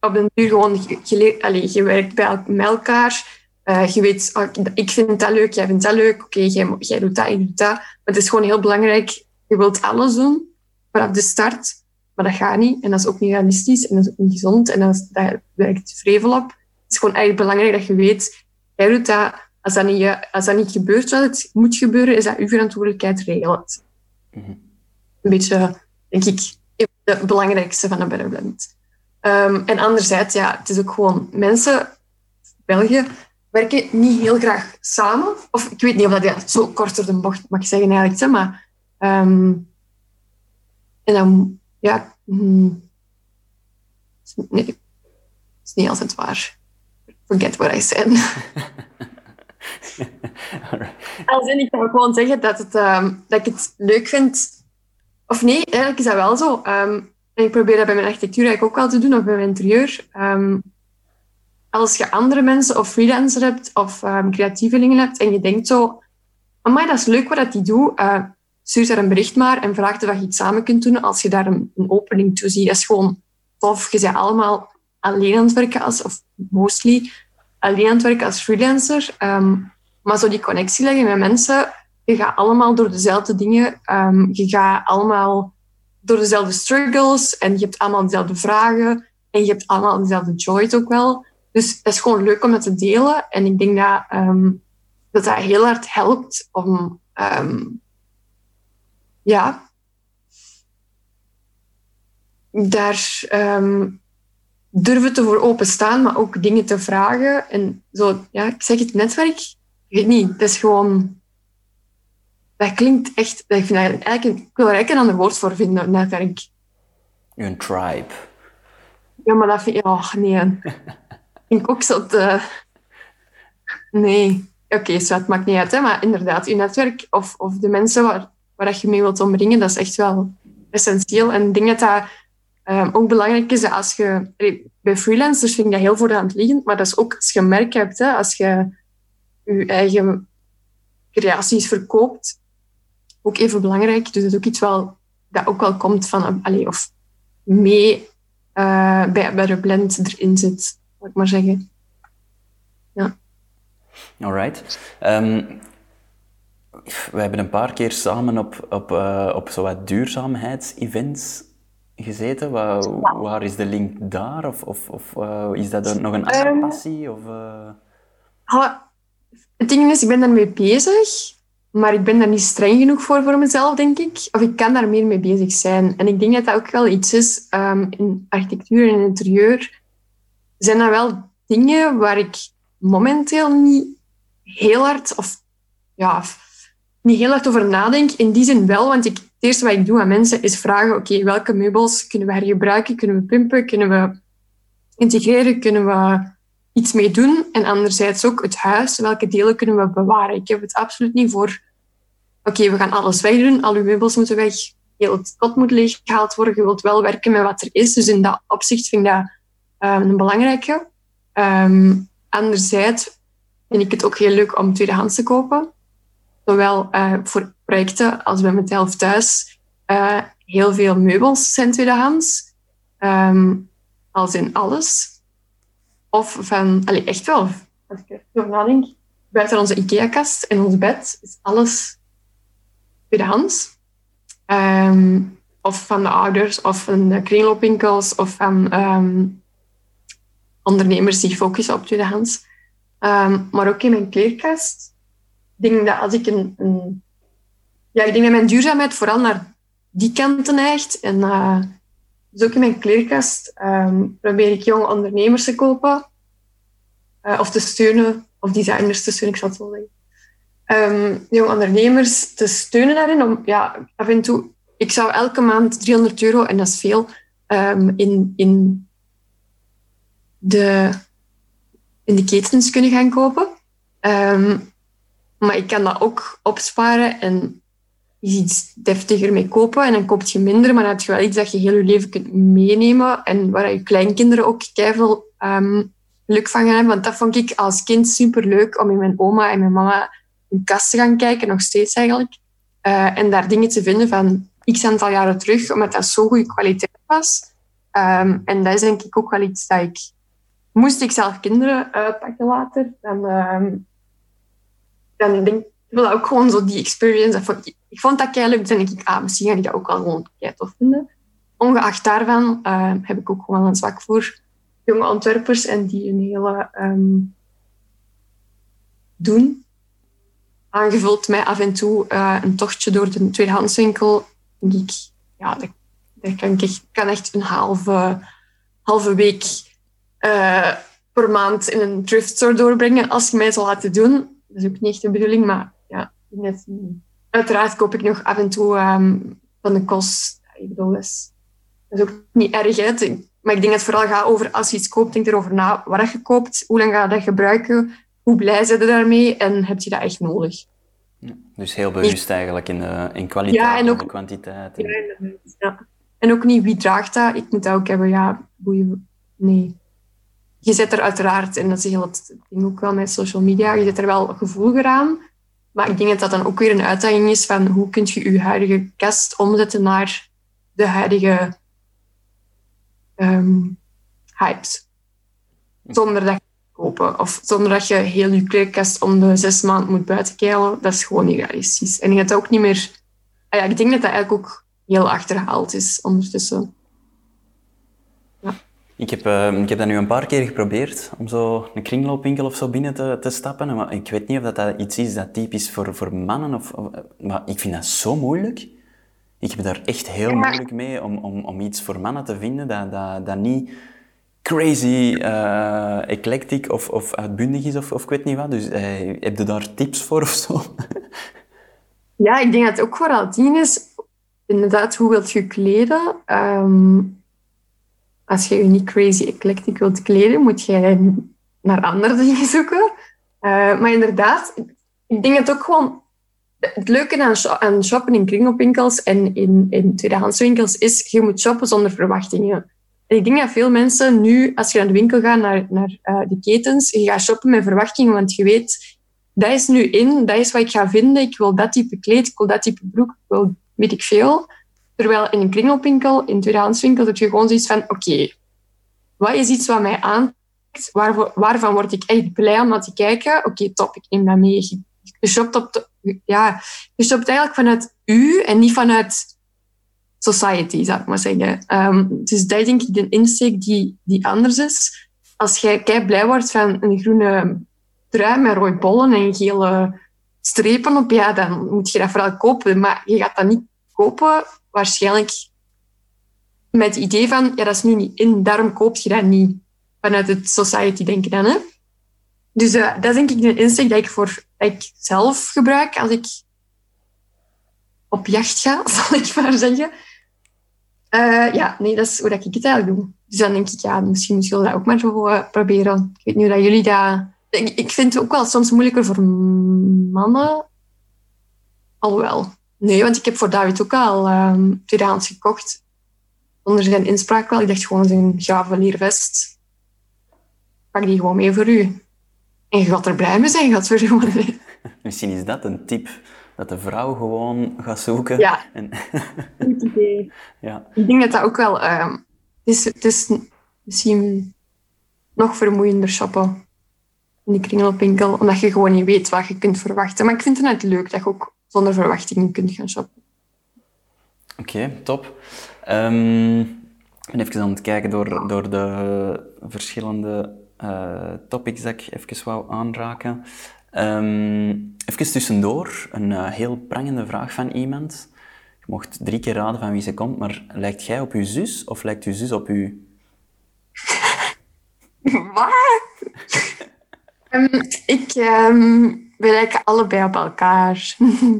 op den duur gewoon, je, allez, je werkt bij elkaar. Uh, je weet, oh, ik vind dat leuk, jij vindt dat leuk. Oké, jij, jij doet dat, ik doe dat. Maar het is gewoon heel belangrijk. Je wilt alles doen vanaf de start. Maar dat gaat niet. En dat is ook niet realistisch. En dat is ook niet gezond. En dat, dat werkt vrevel op. Het is gewoon eigenlijk belangrijk dat je weet, jij doet dat. Als dat niet, als dat niet gebeurt zoals het moet gebeuren, is dat uw verantwoordelijkheid regelt. Mm -hmm. Een beetje, denk ik, het belangrijkste van een Better Blend. Um, en anderzijds, ja, het is ook gewoon mensen, België, werken niet heel graag samen. Of ik weet niet of dat ja, zo korter de bocht mag zeggen eigenlijk, hè, maar... Um, en dan, ja... Hmm, nee, het is niet altijd waar. Forget what I said. Als in, ik kan gewoon zeggen dat, het, um, dat ik het leuk vind... Of nee, eigenlijk is dat wel zo. Um, ik probeer dat bij mijn architectuur eigenlijk ook wel te doen, of bij mijn interieur. Um, als je andere mensen of freelancer hebt, of um, creatievelingen hebt, en je denkt zo, amai, dat is leuk wat die doen, uh, stuur daar een bericht maar en vraag of je iets samen kunt doen als je daar een, opening toe ziet. Dat is gewoon tof. Je bent allemaal alleen aan het werken, als, of mostly alleen aan het werken als freelancer. Um, maar zo die connectie leggen met mensen, je gaat allemaal door dezelfde dingen. Je gaat allemaal door dezelfde struggles en je hebt allemaal dezelfde vragen en je hebt allemaal dezelfde joy ook wel. Dus het is gewoon leuk om dat te delen. En ik denk dat um, dat, heel hard helpt om um, ja, daar um, durven te voor openstaan, maar ook dingen te vragen. En zo, ja, ik zeg het netwerk, ik weet niet, het is gewoon dat klinkt echt... Ik, vind eigenlijk, ik wil er eigenlijk een ander woord voor vinden, netwerk. Een tribe. Ja, maar dat vind ik... Oh, nee. ik vind ook zo te... Nee. Oké, okay, zo, het maakt niet uit, hè, maar inderdaad, je netwerk of, of de mensen waar, waar je mee wilt omringen, dat is echt wel essentieel. En ik denk dat dat um, ook belangrijk is als je... Bij freelancers vind ik dat heel voor de hand liggend, maar dat is ook als je merk hebt, hè, als je je eigen creaties verkoopt, ook even belangrijk. Dus dat is ook iets wel dat ook wel komt van, allee, of mee uh, bij, bij de blend erin zit, zal ik maar zeggen. Ja. Alright. Um, we hebben een paar keer samen op, op, uh, op zowat duurzaamheidsevents gezeten. Waar, waar, is de link daar? Of, of, of uh, is dat nog een andere um, passie? Of, uh... het ding is, ik ben daarmee bezig, maar ik ben daar niet streng genoeg voor voor mezelf, denk ik. Of ik kan daar meer mee bezig zijn. En ik denk dat dat ook wel iets is um, in architectuur en interieur. Zijn er wel dingen waar ik momenteel niet heel hard of ja, niet heel hard over nadenk. In die zin wel, want ik, het eerste wat ik doe aan mensen is vragen, oké, welke meubels kunnen we hergebruiken? Kunnen we pimpen? Kunnen we integreren? Kunnen we iets mee doen? En anderzijds ook het huis, welke delen kunnen we bewaren? Ik heb het absoluut niet voor, oké, we gaan alles wegdoen, al uw meubels moeten weg, heel het kot moet leeggehaald worden, je wilt wel werken met wat er is. Dus in dat opzicht vind ik dat um, een belangrijke. Um, anderzijds vind ik het ook heel leuk om tweedehands te kopen zowel uh, voor projecten als bij mezelf thuis, uh, heel veel meubels zijn tweedehands. Um, als in alles. Of van, allee, echt wel, als ik erover nadenk, buiten onze IKEA-kast en ons bed is alles tweedehands. Um, of van de ouders, of van de kringloopwinkels, of van um, ondernemers die focussen op tweedehands. Um, maar ook in mijn kleerkast denk dat als ik een, een, Ja, ik denk dat mijn duurzaamheid vooral naar die kant neigt. En uh, dus ook in mijn kleerkast um, probeer ik jonge ondernemers te kopen. Uh, of te steunen, of designers te steunen, ik zal het zo zeggen. Um, jonge ondernemers te steunen daarin. Om, ja, af en toe, ik zou elke maand 300 euro, en dat is veel, um, in, in, de, in de ketens kunnen gaan kopen. Maar ik kan dat ook opsparen en iets deftiger mee kopen. En dan koop je minder, maar dan heb je wel iets dat je heel je leven kunt meenemen. En waar je kleinkinderen ook keihard um, geluk van gaan hebben. Want dat vond ik als kind super leuk om in mijn oma en mijn mama een kast te gaan kijken, nog steeds eigenlijk. Uh, en daar dingen te vinden van x aantal jaren terug, omdat dat zo goede kwaliteit was. Um, en dat is denk ik ook wel iets dat ik... Moest ik zelf kinderen uitpakken later, dan... Um, dan denk ik, wil ook gewoon zo die experience. ik vond dat kei leuk. Denk ik, ah, misschien ga ik dat ook wel gewoon kei tof vinden. Ongeacht daarvan uh, heb ik ook gewoon een zwak voor jonge ontwerpers en die een hele um, doen. Aangevuld met af en toe uh, een tochtje door de tweedehandswinkel. Denk ik, ja, dat, kan ik echt, kan echt een halve, halve week uh, per maand in een thrift store doorbrengen als ik mij zou laten doen dat is ook niet echt de bedoeling, maar uiteraard koop ik nog af en toe um, van de kost. Ik bedoel, dat is, dat is ook niet erg. Hè. Maar ik denk dat het vooral gaat over als je iets koopt, denk erover na wat je koopt, hoe lang ga je dat gebruiken, hoe blij zijn je daarmee en heb je dat echt nodig. Ja, dus heel bewust eigenlijk in, de, in kwaliteit ja, en ook, kwantiteit. Ja, ja. En ook niet wie draagt dat. Ik moet dat ook hebben, ja, boeien. Nee je zet er uiteraard, en dat is heel het ding ook wel met social media, je zet er wel gevoeliger aan. Maar ik denk dat dat dan ook weer een uitdaging is van hoe kun je je huidige kast omzetten naar de huidige um, hypes. Zonder dat je kopen. Of zonder dat je heel je kleerkast om de zes maanden moet buitenkeilen. Dat is gewoon niet realistisch. En ik denk dat ook niet meer... Ah ja, ik denk dat dat eigenlijk ook heel achterhaald is ondertussen. Ik heb, uh, ik heb dat nu een paar keer geprobeerd, om zo een kringloopwinkel of zo binnen te, te stappen. Maar ik weet niet of dat, dat iets is dat typisch voor, voor mannen of, Maar ik vind dat zo moeilijk. Ik heb daar echt heel moeilijk mee om, om, om iets voor mannen te vinden dat, dat, dat niet crazy uh, eclectic of, of uitbundig is of, of ik weet niet wat. Dus uh, heb je daar tips voor of zo? ja, ik denk dat het ook vooral tien is, inderdaad, hoe wilt je kleden? Um als je je niet crazy eclectic wilt kleden, moet je naar andere dingen zoeken. Uh, maar inderdaad, ik denk dat ook gewoon het leuke aan, aan shoppen in kringloopwinkels en in, in tweedehandswinkels is, je moet shoppen zonder verwachtingen. En ik denk dat veel mensen nu, als je naar de winkel gaat, naar, naar uh, de ketens, je gaat shoppen met verwachtingen, want je weet, dat is nu in, dat is wat ik ga vinden, ik wil dat type kleed, ik wil dat type broek, wil weet ik veel. Terwijl in een kringloopwinkel, in een tweedehandswinkel, heb je gewoon zoiets van, oké, wat is iets wat mij aantrekt? Waarvan word ik echt blij om naar te kijken? Oké, top, ik neem dat mee. Je shopt, op ja, je eigenlijk vanuit u en niet vanuit society, zou ik maar zeggen. Um, dus dat is denk ik de insteek die, die anders is. Als jij kei blij wordt van een groene trui met rode bollen en gele strepen op, ja, dan moet je dat vooral kopen. Maar je gaat dat niet waarschijnlijk met het idee van, ja, dat is nu niet in, daarom koop je dat niet. Vanuit het society denken dan, hè. Dus uh, dat is denk ik de insteek dat ik, voor, ik zelf gebruik als ik op jacht ga, zal ik maar zeggen. Uh, ja, nee, dat is hoe dat ik het eigenlijk doe. Dus dan denk ik, ja, misschien moet je dat ook maar zo uh, proberen. Ik weet niet dat jullie. Ik, ik vind het ook wel soms moeilijker voor mannen. Alhoewel. Nee, want ik heb voor David ook al um, tweedehands gekocht. Zonder zijn inspraak wel. Ik dacht gewoon zijn gave liervest. Pak die gewoon mee voor u. En je gaat er blij mee zijn, gaat voor u. Misschien is dat een tip dat de vrouw gewoon gaat zoeken. Ja, en... goed idee. Ja. Ik denk dat dat ook wel... Uh, het, is, het is misschien nog vermoeiender shoppen in die kringloopwinkel, omdat je gewoon niet weet wat je kunt verwachten. Maar ik vind het net leuk dat je ook zonder verwachtingen kunt gaan shoppen. Oké, top. Um, ik ben even aan het kijken door, door de verschillende uh, topics dat ik even wou aanraken. Um, even tussendoor, een uh, heel prangende vraag van iemand. Je mocht drie keer raden van wie ze komt, maar lijkt jij op je zus of lijkt je zus op u? Wat? um, ik, um, we lijken allebei op elkaar.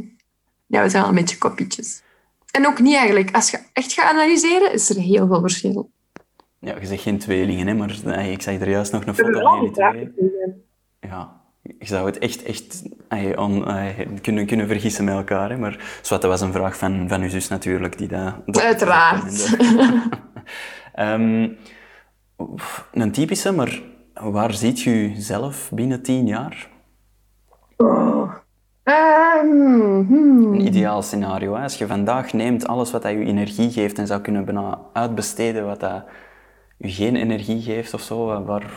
ja, we zijn wel een beetje kopietjes. En ook niet eigenlijk. Als je echt gaat analyseren, is er heel veel verschil. Ja, je zegt geen tweelingen, hè, maar nee, ik zag er juist nog een foto van jullie twee. Ja, je zou het echt, echt on, kunnen, kunnen vergissen met elkaar. Hè? Maar dat was een vraag van, van uw zus natuurlijk. Die dat, Uiteraard. um, een typische, maar waar ziet je zelf binnen tien jaar? Oh. Um, hmm. Een ideaal scenario. Hè? Als je vandaag neemt alles wat dat je energie geeft en zou kunnen bijna uitbesteden wat dat je geen energie geeft of zo, waar,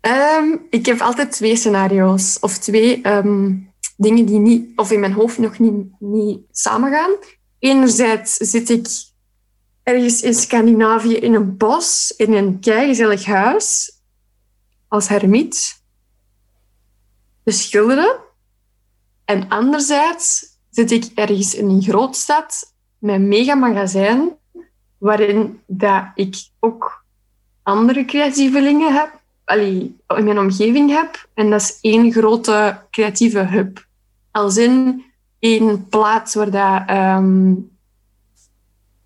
Um, ik heb altijd twee scenario's of twee um, dingen die niet, of in mijn hoofd nog niet, niet samengaan. Enerzijds zit ik ergens in Scandinavië in een bos, in een keigezellig huis, als hermiet, te schilderen. En anderzijds zit ik ergens in een grootstad met een mega magazijn, waarin dat ik ook andere creatievelingen heb, allee, in mijn omgeving heb. En dat is één grote creatieve hub. Als in één plaats waar dat, um,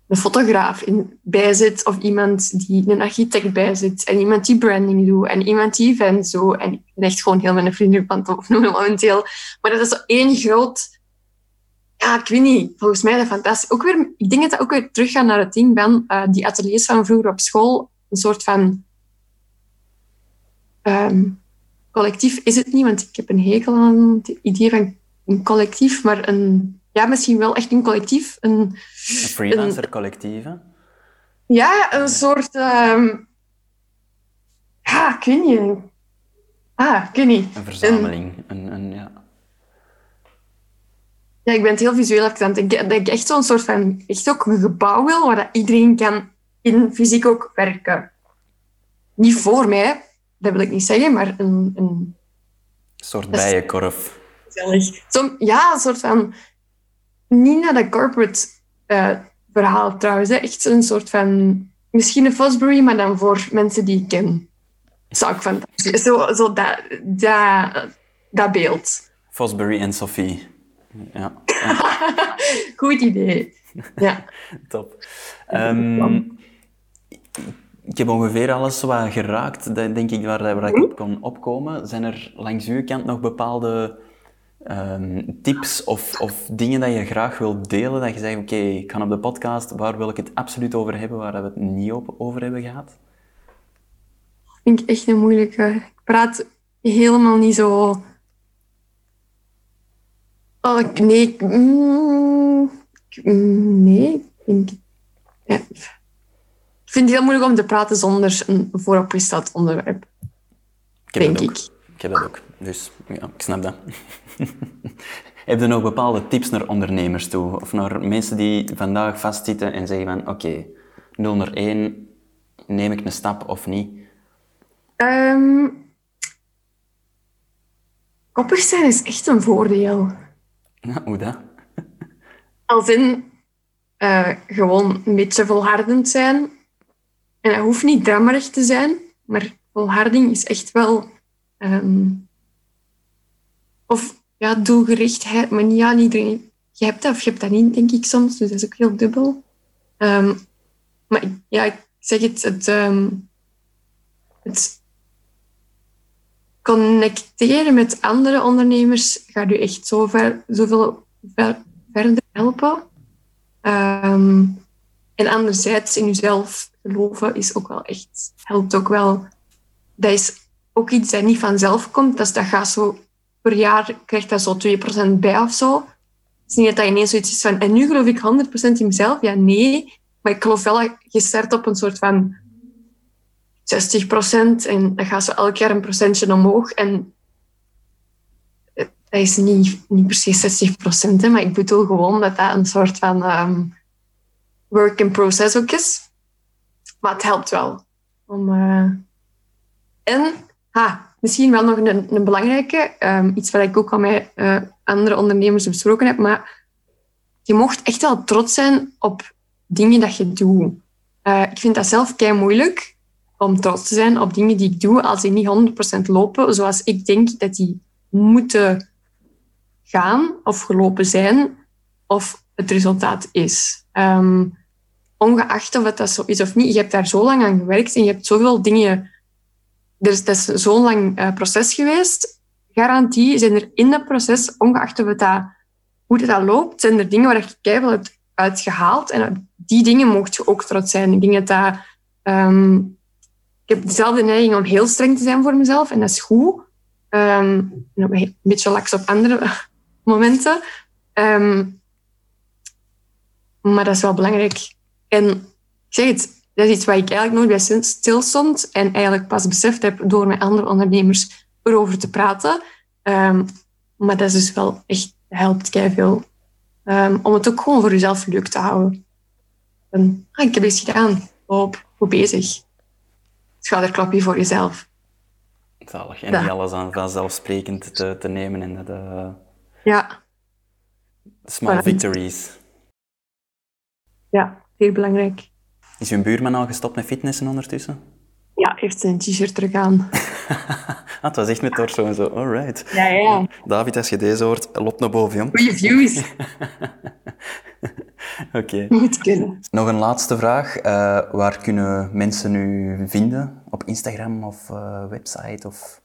een fotograaf in, bij zit, of iemand die een architect bij zit, en iemand die branding doet, en iemand die events doet. En ik ben echt gewoon heel mijn vriendenband opnoemen momenteel. Maar dat is zo één groot... Ja, ik weet niet. Volgens mij is dat fantastisch. Ook weer, ik denk dat dat ook weer teruggaat naar het ding van uh, die ateliers van vroeger op school een soort van um, collectief is het niet, want ik heb een hekel aan het idee van een collectief, maar een, ja, misschien wel echt een collectief. Een, een freelancer-collectief, Ja, een soort... Um, ja, ik weet niet. Ah, ik weet niet. Een verzameling. Een, een, ja. ja, ik ben het heel visueel aan het denken. Dat ik echt zo'n soort van... Echt ook een gebouw wil, waar dat iedereen kan in fysiek ook werken. Niet voor mij, dat wil ik niet zeggen, maar een... Een soort bijenkorf. Gezellig. ja, een soort van... Niet naar de corporate uh, verhaal trouwens. Hè. Echt een soort van... Misschien een Fosbury, maar dan voor mensen die ik ken. Zou ik fantastisch... Zo, zo dat, dat, dat beeld. Fosbury en Sophie. Ja. Goed idee. Ja. Top. Um, ik heb ongeveer alles wat geraakt, denk ik, waar, waar ik op kon opkomen. Zijn er langs uw kant nog bepaalde um, tips of, of dingen dat je graag wilt delen? Dat je zegt, oké, ik ga op de podcast, waar wil ik het absoluut over hebben, waar we het niet op, over hebben gehad? Dat vind ik echt een moeilijke. Ik praat helemaal niet zo... Oh, ik- nee. ik- mm, mm, nee, ik denk... Ja. Ik vind het heel moeilijk om te praten zonder een vooropgesteld onderwerp, Ik heb denk dat ook. ik. Ik heb dat ook. Dus ja, ik snap dat. heb je nog bepaalde tips naar ondernemers toe? Of naar mensen die vandaag vastzitten en zeggen van oké, 0 naar 1, neem ik een stap of niet? Ehm, koppig zijn is echt een voordeel. Ja, hoe dat? Als in eh, gewoon een beetje volhardend zijn. En dat hoeft niet drammerig te zijn, maar volharding is echt wel. ehm, of ja, doelgerichtheid, maar niet iedereen. Je hebt dat of je hebt dat niet, denk ik soms, dus dat is ook heel dubbel. Ehm, maar ja, ik zeg het, het, ehm, het connecteren met andere ondernemers gaat u echt zo zoveel ver, verder helpen. Ehm, en anderzijds in uzelf geloven is ook wel echt, helpt ook wel. Dat is ook iets dat niet vanzelf komt. Dat, dat gaat zo per jaar, krijgt dat zo 2% bij of zo. Het is niet dat dat ineens zoiets is van, en nu geloof ik 100% in mezelf. Ja, nee. Maar ik geloof wel je start op een soort van 60% en dan gaat zo elk jaar een procentje omhoog. En dat is niet, niet se 60%, hè, maar ik bedoel gewoon dat dat een soort van ehm, work in process ook is. Maar het helpt wel. Om, eh, En, ha, misschien wel nog een, een belangrijke, ehm, iets wat ik ook al met eh, andere ondernemers besproken heb, maar je mocht echt wel trots zijn op dingen dat je doet. Eh, ik vind dat zelf kei moeilijk om trots te zijn op dingen die ik doe als die niet 100% lopen zoals ik denk dat die moeten gaan of gelopen zijn of het resultaat is. Ehm, ongeacht of het dat zo is of niet, je hebt daar zo lang aan gewerkt en je hebt zoveel dingen... Er is, dat is zo'n lang eh, proces geweest. Garantie zijn er in dat proces, ongeacht dat, hoe het dat loopt, zijn er dingen waar je keihard hebt uitgehaald. En die dingen mocht je ook trots zijn. Ik denk dat ehm, ik heb dezelfde neiging om heel streng te zijn voor mezelf en dat is goed. Ook een beetje laks op andere momenten. Ehm, maar dat is wel belangrijk. En ik zeg het, dat is iets waar ik eigenlijk nooit bij stil- stilstond en eigenlijk pas beseft heb door met andere ondernemers erover te praten. Ehm, maar dat is dus wel echt, helpt veel om het ook gewoon voor jezelf leuk te houden. En, ah, ik heb iets gedaan. Hoop, goed bezig. Schouderklapje voor jezelf. Zalig. En Ja. niet alles aan vanzelfsprekend te, te nemen en de Ja, small Voilà. victories. ja, heel belangrijk. Is uw buurman al gestopt met fitnessen ondertussen? Ja, heeft zijn t-shirt terug aan. Ah, het was echt met torso en zo. Alright. Ja, ja. David, als je deze hoort, lop naar boven, jong. Goeie views. Oké. Moet kunnen. Nog een laatste vraag. Eh, waar kunnen mensen u vinden? Op Instagram of eh, website? Of...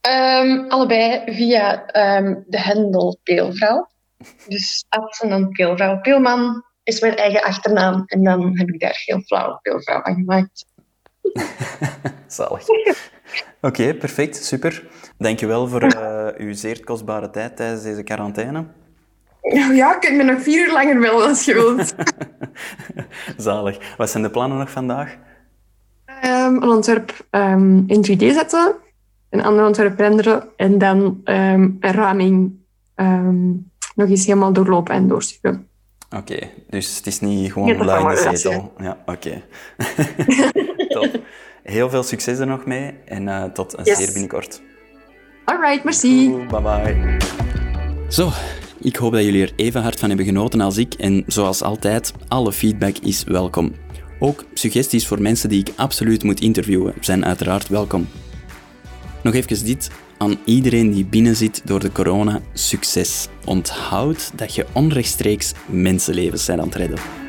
Ehm, allebei via ehm, de handle Peelvrouw. Dus at en dan Peelvrouw. Peelman is mijn eigen achternaam. En dan heb ik daar heel flauw Peelvrouw van gemaakt. Zalig. Oké, perfect. Super. Dankjewel voor eh, uw zeer kostbare tijd tijdens deze quarantaine. Ja, ik kunt me nog vier uur langer willen als je wilt. Zalig. Wat zijn de plannen nog vandaag? Ehm, een ontwerp ehm, in 3D zetten. Een ander ontwerp renderen. En dan ehm, een raming ehm, nog eens helemaal doorlopen en doorsturen. Oké, dus het is niet gewoon Ja, dat lui in kan de zetel. Ja, oké. Top. Heel veel succes er nog mee en eh, tot een Yes. zeer binnenkort. Alright, merci. Bye bye. Zo, ik hoop dat jullie er even hard van hebben genoten als ik. En zoals altijd, alle feedback is welkom. Ook suggesties voor mensen die ik absoluut moet interviewen zijn uiteraard welkom. Nog even dit aan iedereen die binnen zit door de corona. Succes. Onthoud dat je onrechtstreeks mensenlevens zijn aan het redden.